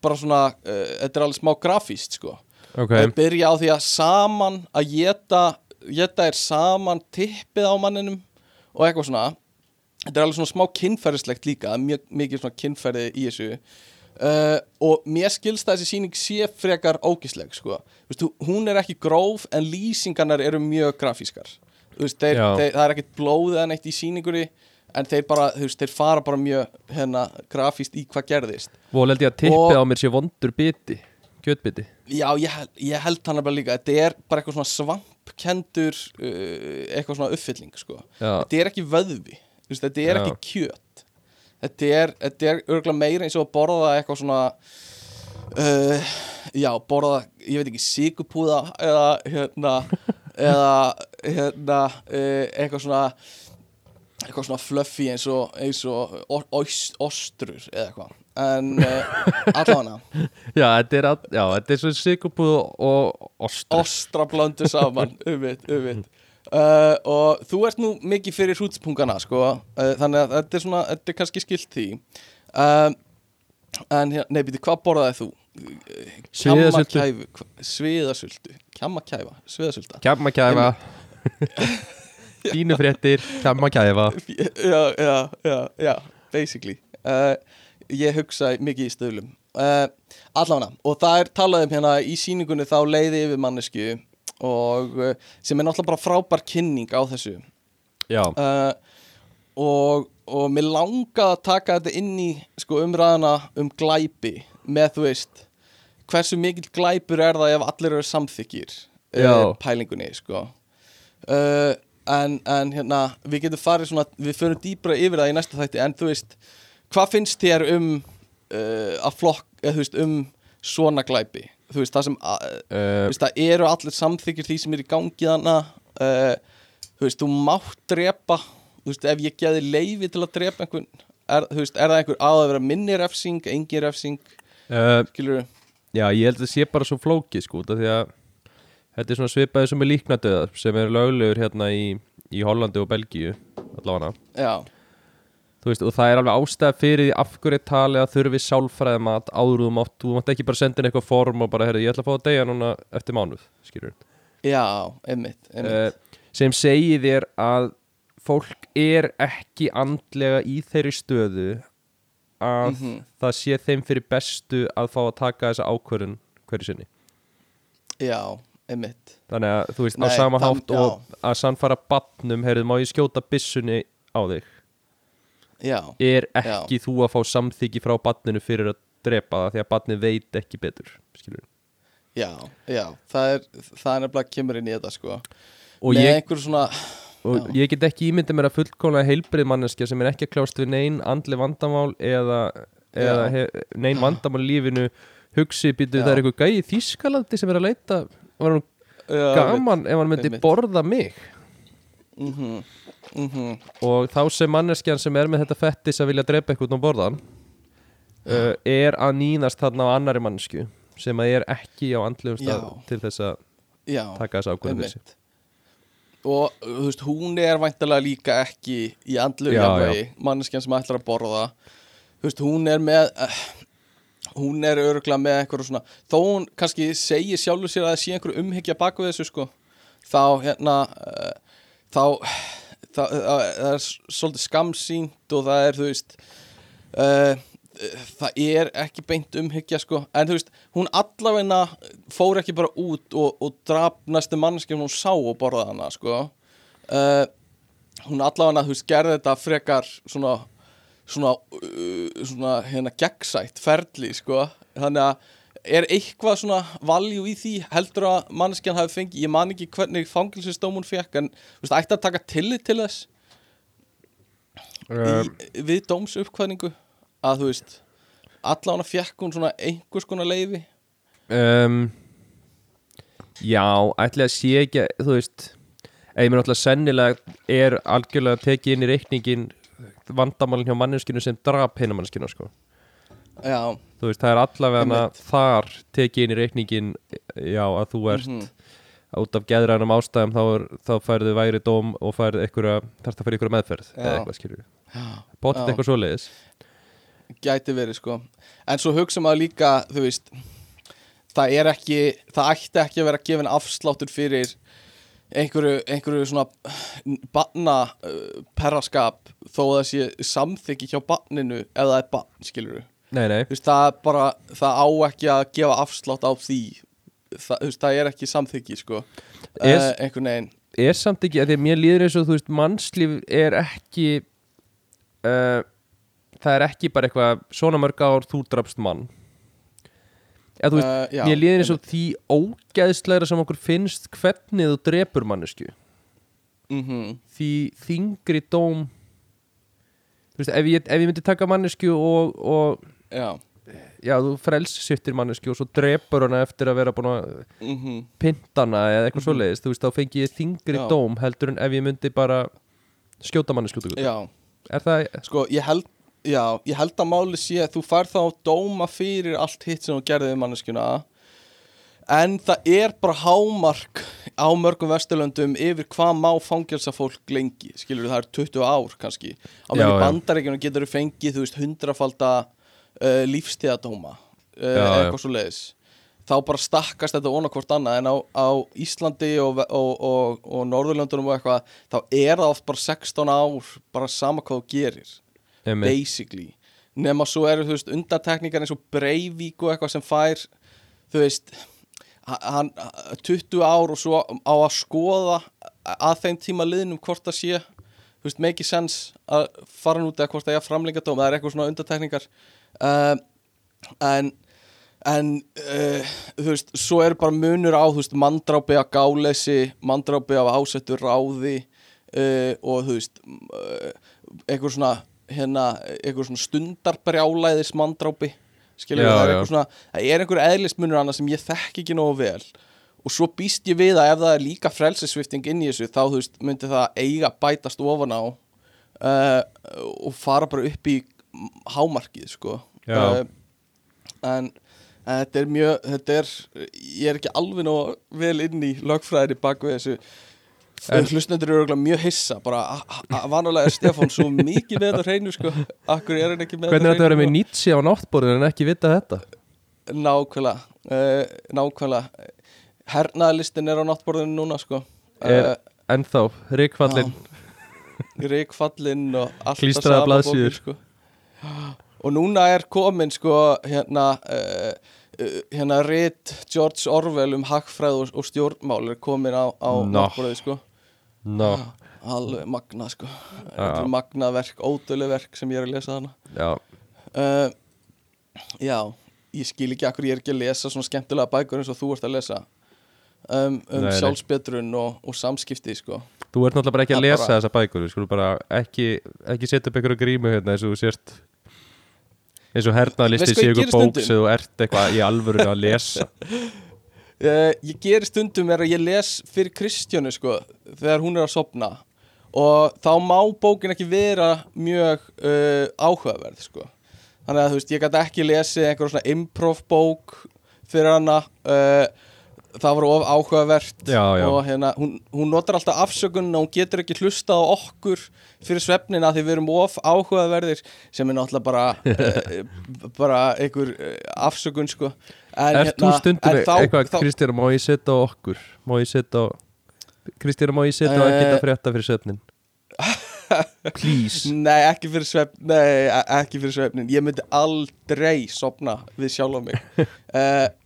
bara svona, uh, þetta er alveg smá grafíst sko. Ok. Þau byrja á því að saman að geta geta er saman tippið á manninum og eitthvað svona. Þetta er alveg svona smá kynferðislegt líka mjög mikið svona kynferði í þessu uh, og mér skilst að þessi síning sé frekar ógisleg sko. Veist, hún er ekki gróf en lýsingarnar eru mjög grafískar. Veist, þeir, þeir, það er ekkert blóð eða neitt í síningunni en þeir bara, veist, þeir fara bara mjög hérna, grafíst í hvað gerðist. Og held ég að tippið á mér sé vondur biti kjötbiti. Já, ég, ég held hann bara líka. Þetta er bara eitthvað svona svampkendur uh, eitthvað svona uppfylling sko. Þetta er ekki vöðvi. Veist, Þetta er Já. ekki kjöt Þetta er, þetta er örgulega meira eins og að borða eitthvað svona uh, Já, borða ég veit ekki, sigupúða eða hérna eða hérna uh, eitthvað svona eitthvað svona fluffy eins og, eins og ostrur eða eitthvað. En uh, allavega. Já, þetta er, já, þetta er svo sigurbúð og ostur ostra blöndu saman umvitt, umvitt uh, og þú ert nú mikið fyrir hrútspungana sko, uh, þannig að þetta er svona þetta er kannski skilt því. Uh, en hérna, nei, býti, hvað borðaði þú? Hva- sviðasultu kjammakæfa, sviðasulta kemma kæfa fínu fréttir, kemma kæfa já, já, já, já, basically. Ég hugsa mikið í stöðlum allavega, og það er talað um hérna í síningunni þá leiði yfir mannesku og uh, sem er náttúrulega bara frábær kynning á þessu. Já, uh, og, og mér langaði að taka þetta inn í sko, umræðana um glæpi með þú veist hversu mikill glæpur er það ef allir eru samþykir uh, pælingunni sko. Uh, en, en hérna við getum farið svona, við förum dýbra yfir það í næsta þætti en þú veist hvað finnst þér um að flokk, eða þú veist um svona glæpi þú veist það sem uh, veist, það eru allir samþykir því sem er í gangi þannig uh, þú veist, þú mátt drepa þú veist, ef ég geði leifi til að drepa einhvern er, þú veist, er það einhver að vera minni refsing, engin refsing? Uh, skilur já, ég held að það sé bara svo flókið sko, því að þetta er svona svipaði sem er líknadöðar sem er löglegur hérna í, í Hollandi og Belgíu allavega. Já, veist, og það er alveg ástæða fyrir því af hverju er talið að þurfi sálfræði mat áður þú mátt, þú mátt ekki bara senda inn eitthvað form og bara, herri, ég ætla að fá að deyja núna eftir mánuð, skilur já, einmitt, einmitt. uh, sem segir þér að fólk er ekki andlega í þeirri stöðu að Mhm. það sé þeim fyrir bestu að fá að taka þessa ákvörðun hverju sinni. Já, einmitt. Þannig að þú veist, á Nei, sama það- hátt og að sannfara batnum, heyrðu, má ég skjóta byssunni á þig já, er ekki þú að fá samþyggi frá batninu fyrir að drepa það því að batnið veit ekki betur skilur já, já það er, það er nefnilega kemur inn í þetta sko. Og, með einhver svona og ég get ekki ímyndið mér að fullkóla heilbrið manneskja sem er ekki að kljást við neinn andli vandamál eða, eða Já. neinn vandamál lífinu. Hugsi býtu Já. það er eitthvað gæi Þískalandi sem er að leita var hann já, gaman ef hann myndi borða mig mhm, mhm, og þá sem manneskjan sem er með þetta fettis að vilja drepa eitthvað og borða hann uh, er að nýnast þarna á annari mannesku sem að er ekki á andlegum stað til þess að taka þess sig. Einmitt. og þú veist, hún er væntalega líka ekki í andlu Já, jafnvægi manneskjan sem ætlar að borða. Þú veist, hún er með uh, hún er öruglega með einhverju svona þó hún kannski segir sjálfur sér að það sé einhverju umhyggja baku þessu sko þá hérna uh, þá það, það, það er svolítið skamsýnt og það er þú veist uh, það er ekki beint umhyggja sko. En þú veist, hún allavegna fór ekki bara út og, og draf næstu mannski hún sá og borða hana sko. Uh, hún allavegna, þú veist, gerði þetta frekar svona svona, uh, svona hérna gegnsætt ferli sko. Þannig að er eitthvað svona valjú í því heldur að manneskjan hafi fengið ég man ekki hvernig fangilsistóm hún fekk en þú veist, ætti að taka tillit til þess? Um, í, við dómsuppkvæðningu að þú veist allan að fjekk hún svona einhvers konar leifi um, Já, ætli að sé ekki þú veist ég mér náttúrulega sennilega er algjörlega tekið inn í reikningin vandamálinn hjá manneskinu sem drap hinn manneskinu sko. Já, þú veist, það er allavega þar tekið inn í reikningin já, að þú ert mhm, út af geðrænum ástæðum þá, er, þá færðu væri dóm og færðu einhverja, þarfst að fara einhverja meðferð eða eitthvað Pottet Já. eitthvað svoleiðis. Gæti verið sko. En svo hugsa maður líka, þú veist það er ekki það ætti ekki að vera gefin afsláttur fyrir einhverju, einhverju svona banna uh, perraskap þó að það sé samþykki hjá banninu ef það er bann, skilur Nei, nei, veist, það bara, það á ekki að gefa afslátt á því. Það, veist, það er ekki samþykki, sko. Er- uh, einhvern veginn. Er að því að mér líður eins og þú veist mannslíf er ekki uh, það er ekki bara eitthvað svona mörg ár þú drafst mann. Eða þú veist, uh, já, mér líður eins og því ógeðslegra sem okkur finnst hvernig þú drepur mannesku mm því þingri dóm þú veist, ef ég, ef ég myndi taka mannesku og, og já. Já, þú frelsisvittir mannesku og svo drepur hana eftir að vera búin að mm pinta hana eða eitthvað svoleiðis, þú veist, þá fengi ég þingri Já. dóm heldur en ef ég myndi bara skjóta mannesku út Er það, sko, ég held já, ég held að máli sé að þú fær þá dóma fyrir allt hitt sem þú gerði við manneskjuna en það er bara hámark á mörgum vesturlöndum yfir hvað má fangelsa fólk lengi. Skilur það er 20 ár kannski. Á meðan bandaríkjunum getur þú fengið þú veist hundrafalda uh, lífstíðadóma uh, eitthvað svo leiðis þá bara stakkast þetta onna hvort annað en á, á Íslandi og, og, og, og Norðurlöndunum og eitthvað þá er það oft bara 16 ár bara sama hvað þú gerir einmitt, basically. Nema svo eru þú veist undantekningar eins og Breivik og eitthvað sem fær þú veist hann, 20 ár og svo á að skoða að þeim tíma liðnum hvort það sé þú veist, make sense að fara nút eða hvort það er að framlenga dóm það er eitthvað svona undantekningar uh, en en uh, þú veist, svo eru bara munur á þú veist, mandrápi af gáleysi mandrápi af ásettur ráði uh, og þú veist uh, eitthvað svona hérna, eitthvað svona stundarbrjálæðis mandrápi skilur Já, það er eitthvað svona það er einhver eðlismunur annað sem ég þekk ekki nógu vel. Og svo býst ég við að ef það er líka frelsisvifting inn í þessu þá þú veist myndi það eiga bætast ofan á uh, og fara bara upp í hámarkið sko. Uh, en en þetta er mjög þetta er, ég er ekki alveg nóg vel inn í lögfræðinni bak við þessu. En- en, hlustendur eru mjög hissa bara, vanalega er Stefán svo mikið með þetta hreinu sko, akkur er hann ekki með hvernig þetta verið með hreinu? Nietzsche á náttborðinu en ekki vita þetta? Nákvæmlega uh, nákvæmlega. Hernaðlistin er á náttborðinu núna sko. Er- ennþá, Ríkfallin Ríkfallinn og allt Klístraðar sama blaðsíður. bókin, sko. Og núna er komin sko hérna uh, hérna rit George Orwell um hagfræð og, og stjórnmál er komin á, á Nó. náttborðið sko. Ná, alveg magna sko. Er magna verk, ódölu verk sem ég er að lesa hana já, uh, já, ég skil ekki akkur ég er ekki að lesa svona skemmtilega bækur eins og þú ert að lesa um, um sjálfsbetrun og, og samskipti sko. Þú ert náttúrulega bara ekki að lesa bara- þessa bækur Við skulum bara ekki, ekki setja upp einhverju grímu hérna eins og þú sért eins og hernaðlisti Veistu hvað sé ég ykkur bók sem þú ert eitthvað í alvöru að lesa? Uh, ég gerir stundum er að ég les fyrir Kristjánu sko þegar hún er að sopna og þá má bókin ekki vera mjög uh, áhugaverð sko. Þannig að þú veist ég gæti ekki lesið einhver svona improv bók fyrir hana uh, það var of áhugavert Já, já. og hérna hún, hún notar alltaf afsökun og hún getur ekki hlusta á okkur fyrir svefnina því við erum of áhugaverðir sem er náttúrulega bara uh, bara einhver uh, afsökun sko. En, Ert þú stundum en þá- eitthvað, Kristján, má ég setja á okkur? Má ég setja á Kristján, má ég setja á Eh. ekkert að frétta fyrir svefnin please. Nei, ekki fyrir svefn Nei, e- ekki fyrir svefnin Ég myndi aldrei sopna við sjálf á mig. uh,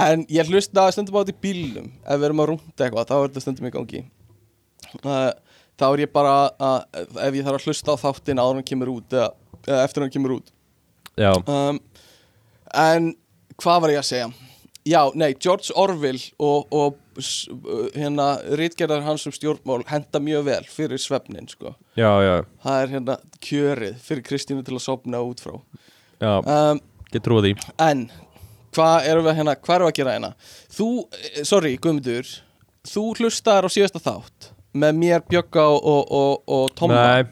En ég hlusta stundum á þetta í bílnum. Ef við erum að rúnda eitthvað Þá er þetta stundum í gangi. Þá er ég bara að Ef ég þarf að hlusta á þáttin áður hann kemur út Eða, eða eftir hann kemur út. Já, um, En hvað var ég að segja? Já, nei, George Orwell og, og hérna rítgerðar hans um stjórnmál henda mjög vel fyrir svefnin, sko. Já, já, það er hérna kjörið fyrir Kristínu til að sopna út frá. Já. Um, get trúið því. en hvað erum við hérna, hvað erum við að gera hérna? Þú, eh, sorry Guðmundur þú hlustaðar á síðasta þátt með mér, Bjögga og, og, og, og Tomma. Nei,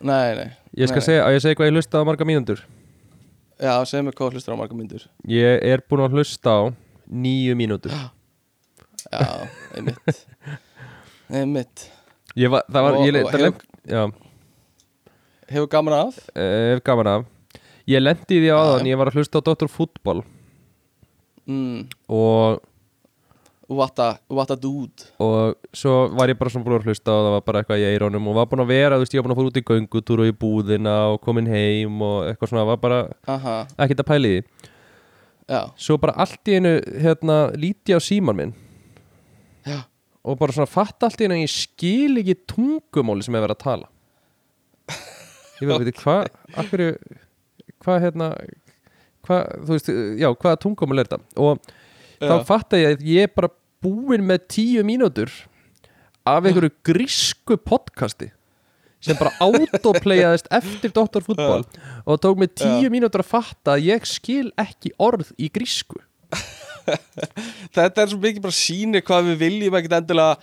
nei, nei. Ég skal nei. segja, að ég segja hvað ég hlusta á marga mínútur. Já, segðu mér hvað hlustar á marga myndur Ég er búin að hlusta á nýju mínútur. Já, einmitt. Einmitt. Ég var, það var, ég leita hefur- Já, hefur gaman af? Eh, hef gaman af Ég lendi því áðan, Já. ég var að hlusta á Dr. Fútbol mm. og, What a, what a dude. Og svo var ég bara svona búin að hlusta og það var bara eitthvað í eirónum og var búin að vera, þú veist, ég var búin að fara út í göngutúr og í búðina og komin heim og eitthvað svona, var bara Aha, ekkert að pæli því. Já, svo bara allt í einu, hérna, líti á síman minn. Já. Og bara svona fatt allt í einu að ég skil ekki tungumáli sem er verið að tala. Ég veit ekki hvað af hverju hvað hérna hvað, þú veist, já, hvaða tungumál er þetta? Og þá Já. fatta ég að ég er bara búinn með tíu mínútur af einhverju grísku podcasti sem bara autoplayaðist eftir doktorfútból og tók mig tíu mínútur að fatta að ég skil ekki orð í grísku. Þetta er svo mikið bara síni hvað við viljum ekkert endilega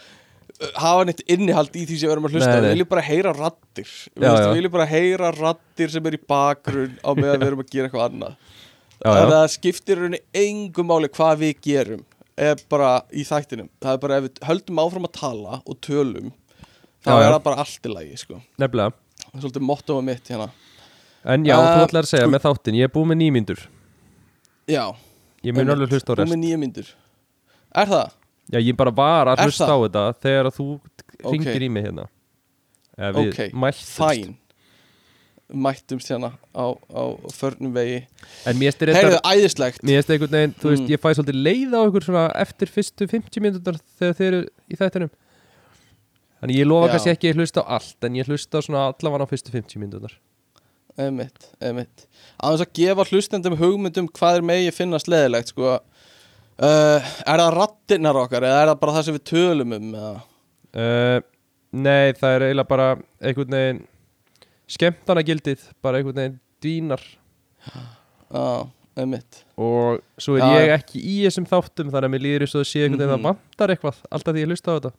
hafa neitt innihald í því sem við erum að hlusta Við viljum bara heyra rattir Við viljum bara heyra rattir sem er í bakgrunn á meðan við erum að gera eitthvað annað. Það skiptir rauninni engu máli hvað við gerum. Er bara í þættinum. Það er bara ef við höldum áfram að tala og tölum þá er það bara allt í lagi sko. nefnilega. Það er svolítið mottóa mitt hérna. En já, Uh, þú ætlar að segja með þáttin ég er búinn með nýmyndur. Já, ég mun alveg hlusta á rest með nýja myndir Er það? Já, ég bara var að hlusta á þetta þegar að þú ringir í mig hérna. Við Ok. Fæn Mættumst hérna á, á förnum vegi. En mér styrir Heyrðu, þetta æðislegt. Mér styrir einhvern veginn, þú veist, Mm. ég fæ svolítið leið á ykkur svona eftir fyrstu 50 mínútur þegar þeir eru í þættinum. Þannig ég lofa Já. kannski ekki að hlusta á allt En ég hlusta svona allavega á fyrstu 50 mínútur Emitt, emitt Á þess að gefa hlustendum hugmyndum hvað er megi finnast leðilegt sko. Uh, Er það rattinnar okkar eða er það bara það sem við tölum um uh, Nei, það er eiginlega bara einhvern veginn skemmtana gildið, bara einhvern veginn dvínar. Já, emitt og svo er Já, ég ekki í þessum þáttum þannig að mér líður og það sé einhvern veginn Mhm. að vantar eitthvað alltaf því ég hlusta á þetta.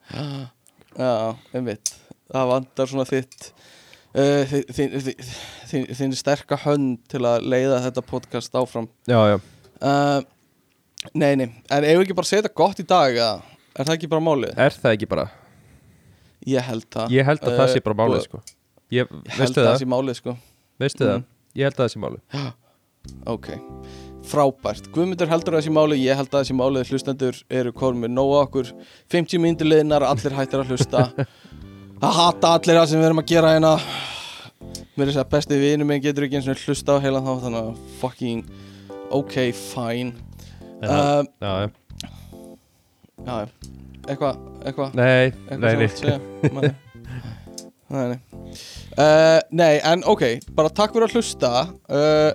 Já, emitt Það vandar svona þitt uh, þi- þin, þin, þin, þin sterka hönd til að leiða þetta podcast áfram. Já, já, uh, Nei, nei, en eigum við ekki bara að segja þetta gott í dag eða? Er það ekki bara málið? er það ekki bara? Ég held það. Ég held að það Eh, sé bara málið og- sko. Ég, Ég held Veistu það? það? sé málið sko. Veistu Mm. það? Ég held að það sé málið. Ok, frábært. Guðmundur heldur að þessi máli, ég held að þessi máli hlustendur eru komið nóga okkur. 50 mínútur liðnar, allir hættir að hlusta. Það hata allir það sem við erum að gera hérna. Mér er þess að besti vinu minn getur ekki eins og hlusta á heila þá Þannig að fucking, ok, fine uh, já, já. Já, eitthvað, eitthvað? Nei, eitthvað nei, segja? Nei, nei, nei. Uh, nei, en ok, bara takk fyrir að hlusta. Uh,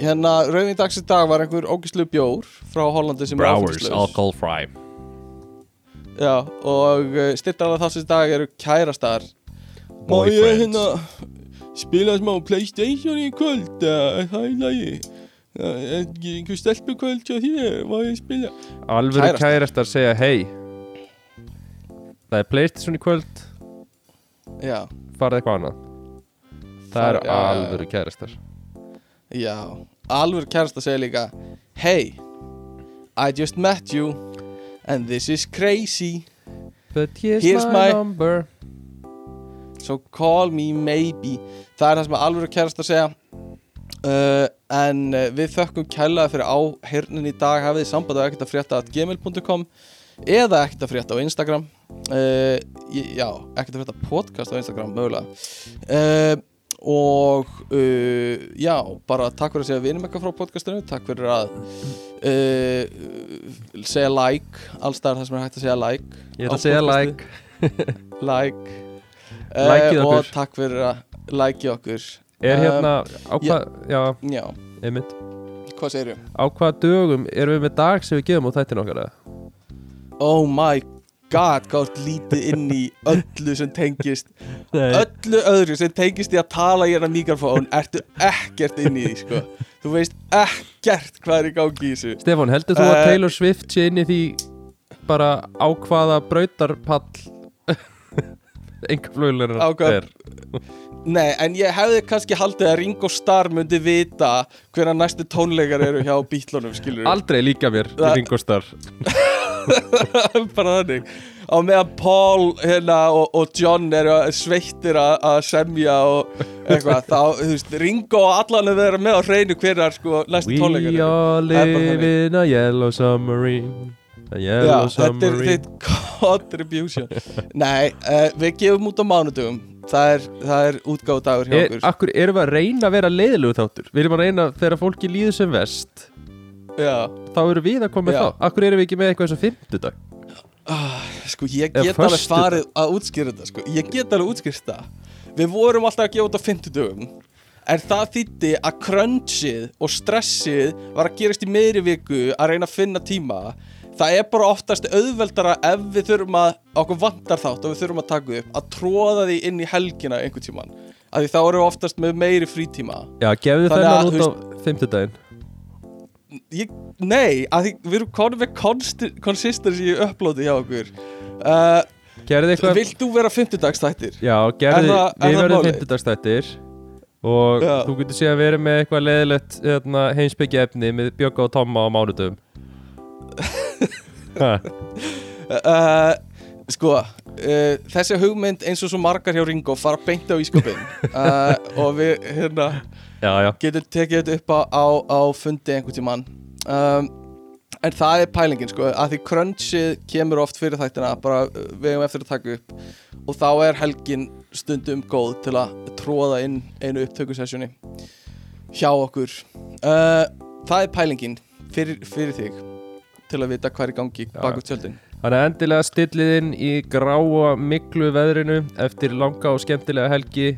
Hérna, rauðin dagsins dag var einhver ógislu bjór frá Hollandi sem er áfengislaus. fry. Já, og uh, styrtalega þessins dag eru kærastar. Má ég hérna spila smá Playstation í kvöld er það Er ekki einhver stelpu kvöld hjá þér? Má ég spila? Alvöru Kærastar. kærastar segja hei Það er Playstation í kvöld Já, farið eitthvað annað Það já, já. alvöru kærastar já Alveg kærasta segir líka Hey, I just met you And this is crazy But here's, Here's my, my- number So call me maybe Það er það sem alveg kærast að segja uh, En uh, við þökkum kælaði fyrir áhyrnin í dag. Hafið þið samband á ekkert að frétta at gmail.com Eða ekkert að frétta á Instagram. Uh, Já, ekkert að frétta podcast á Instagram Mögulega. Uh, Og uh, já, bara takk fyrir að segja vinum eitthvað frá podcastinu. Takk fyrir að segja like. Allstæðar það sem er hægt að segja like Ég á að segja like. Like. Eh, okkur. og takk fyrir að like okkur Er Um, hérna á hvað Já, já, einmitt. Hvað segirðu? Á hvaða dögum erum við með dag sem við gefum á þættin okkar eða? oh my god, hvað ert lítið inn í öllu sem tengist öllu öðru sem tengist í að tala í hérna mikrofón ertu ekkert inn í því sko. Þú veist ekkert hvað er í gangi í þessu. Stefán, heldur þú að Eh, Taylor Swift sé inn í því bara á hvaða brautarpall enga hvaða- er. Nei, en ég hefði kannski haldið að Ringo Starr myndi vita hverja næstu tónleikar eru hjá bítlunum skilur Aldrei líka mér Það- í Ringostar bara þannig. Á meðan Paul hérna, og, og John eru sveittir að semja og eitthvað þá, þú veist, Ringo og allan að vera með á hreinu hverjar sko næstu We tónleikar all er bara live in a yellow submarine Já, þetta er þitt contribution. Nei, uh, við gefum út á mánudugum Það er, er útgáðu dagur hjá er, okkur. Akkur erum við að reyna að vera leiðilegu þáttur? Við erum að reyna þegar fólki líður sem vest Já, Þá erum við að koma Já. þá Akkur erum við ekki með eitthvað eins og fimmtudag? Ah, sko ég Eða get alveg föstudag. farið að útskýra þetta sko. Ég get alveg útskýrt það. Við vorum alltaf að gefa út á 50 dögum En það þýtti að crunchið og stressið var að gerast í meiri viku að reyna að finna tíma Það er bara oftast auðveldara ef við þurfum að, okkur vantar þátt og við þurfum að taka upp, að tróða því inn í helgina einhvern tíman. Af því þá erum við oftast með meiri frítíma. Já, gefðu að, þennan út á fimmtudaginn Ég, nei, að því við erum konum með consistency í uploadi hjá okkur. Uh, eitthvað Vilt þú vera 50 dagstættir? Já, Er er við verðum málið? fimmtudagstættir Og Já. þú getur síðan verið með eitthvað leiðilegt hérna, heimsbyggja efni með Bjögga og Tomma á mánudum Ha, Uh, sko, uh, þessi hugmynd eins og svo margar hjá Ringo fara beint á ískapin uh, og við hérna Já, já. getum tekið þetta upp á, á, á fundi einhvern tímann. Um, en það er pælingin sko að því crunchið kemur oft fyrir þættina bara við hefum eftir að taka upp. Og þá er helgin stundum góð til að tróða inn einu upptökusessjoni hjá okkur. Það er pælingin fyrir, fyrir þig til að vita hvað er í gangi Já. bak út tjöldin. Þannig að endilega stillið inn í gráa miklu veðrinu eftir langa og skemmtilega helgi.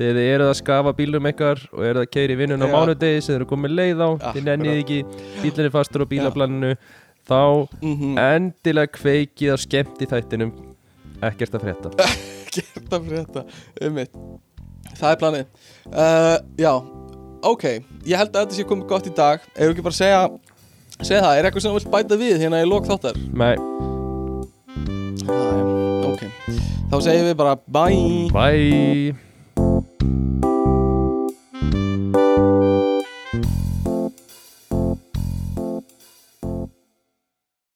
Þegar þið eruð að skafa bílum ykkar og eruð að keira í vinnun á Já. mánudegi sem þið eru komið leið á, Akkurat. þið nennið ekki bílinn er fastur á bílaplaninu. Þá mm endilega kveikið á skemmt í þættinum ekkert að frétta. Gert að fyrir þetta um það er planið. Uh, já, ok. Ég held að þetta sé komið gott í dag. Ef við ekki bara segja segja það, er eitthvað sem þú vilt bæta við hérna í lok þáttar? Nei, ah, já, ok, þá segjum við bara bye. Bye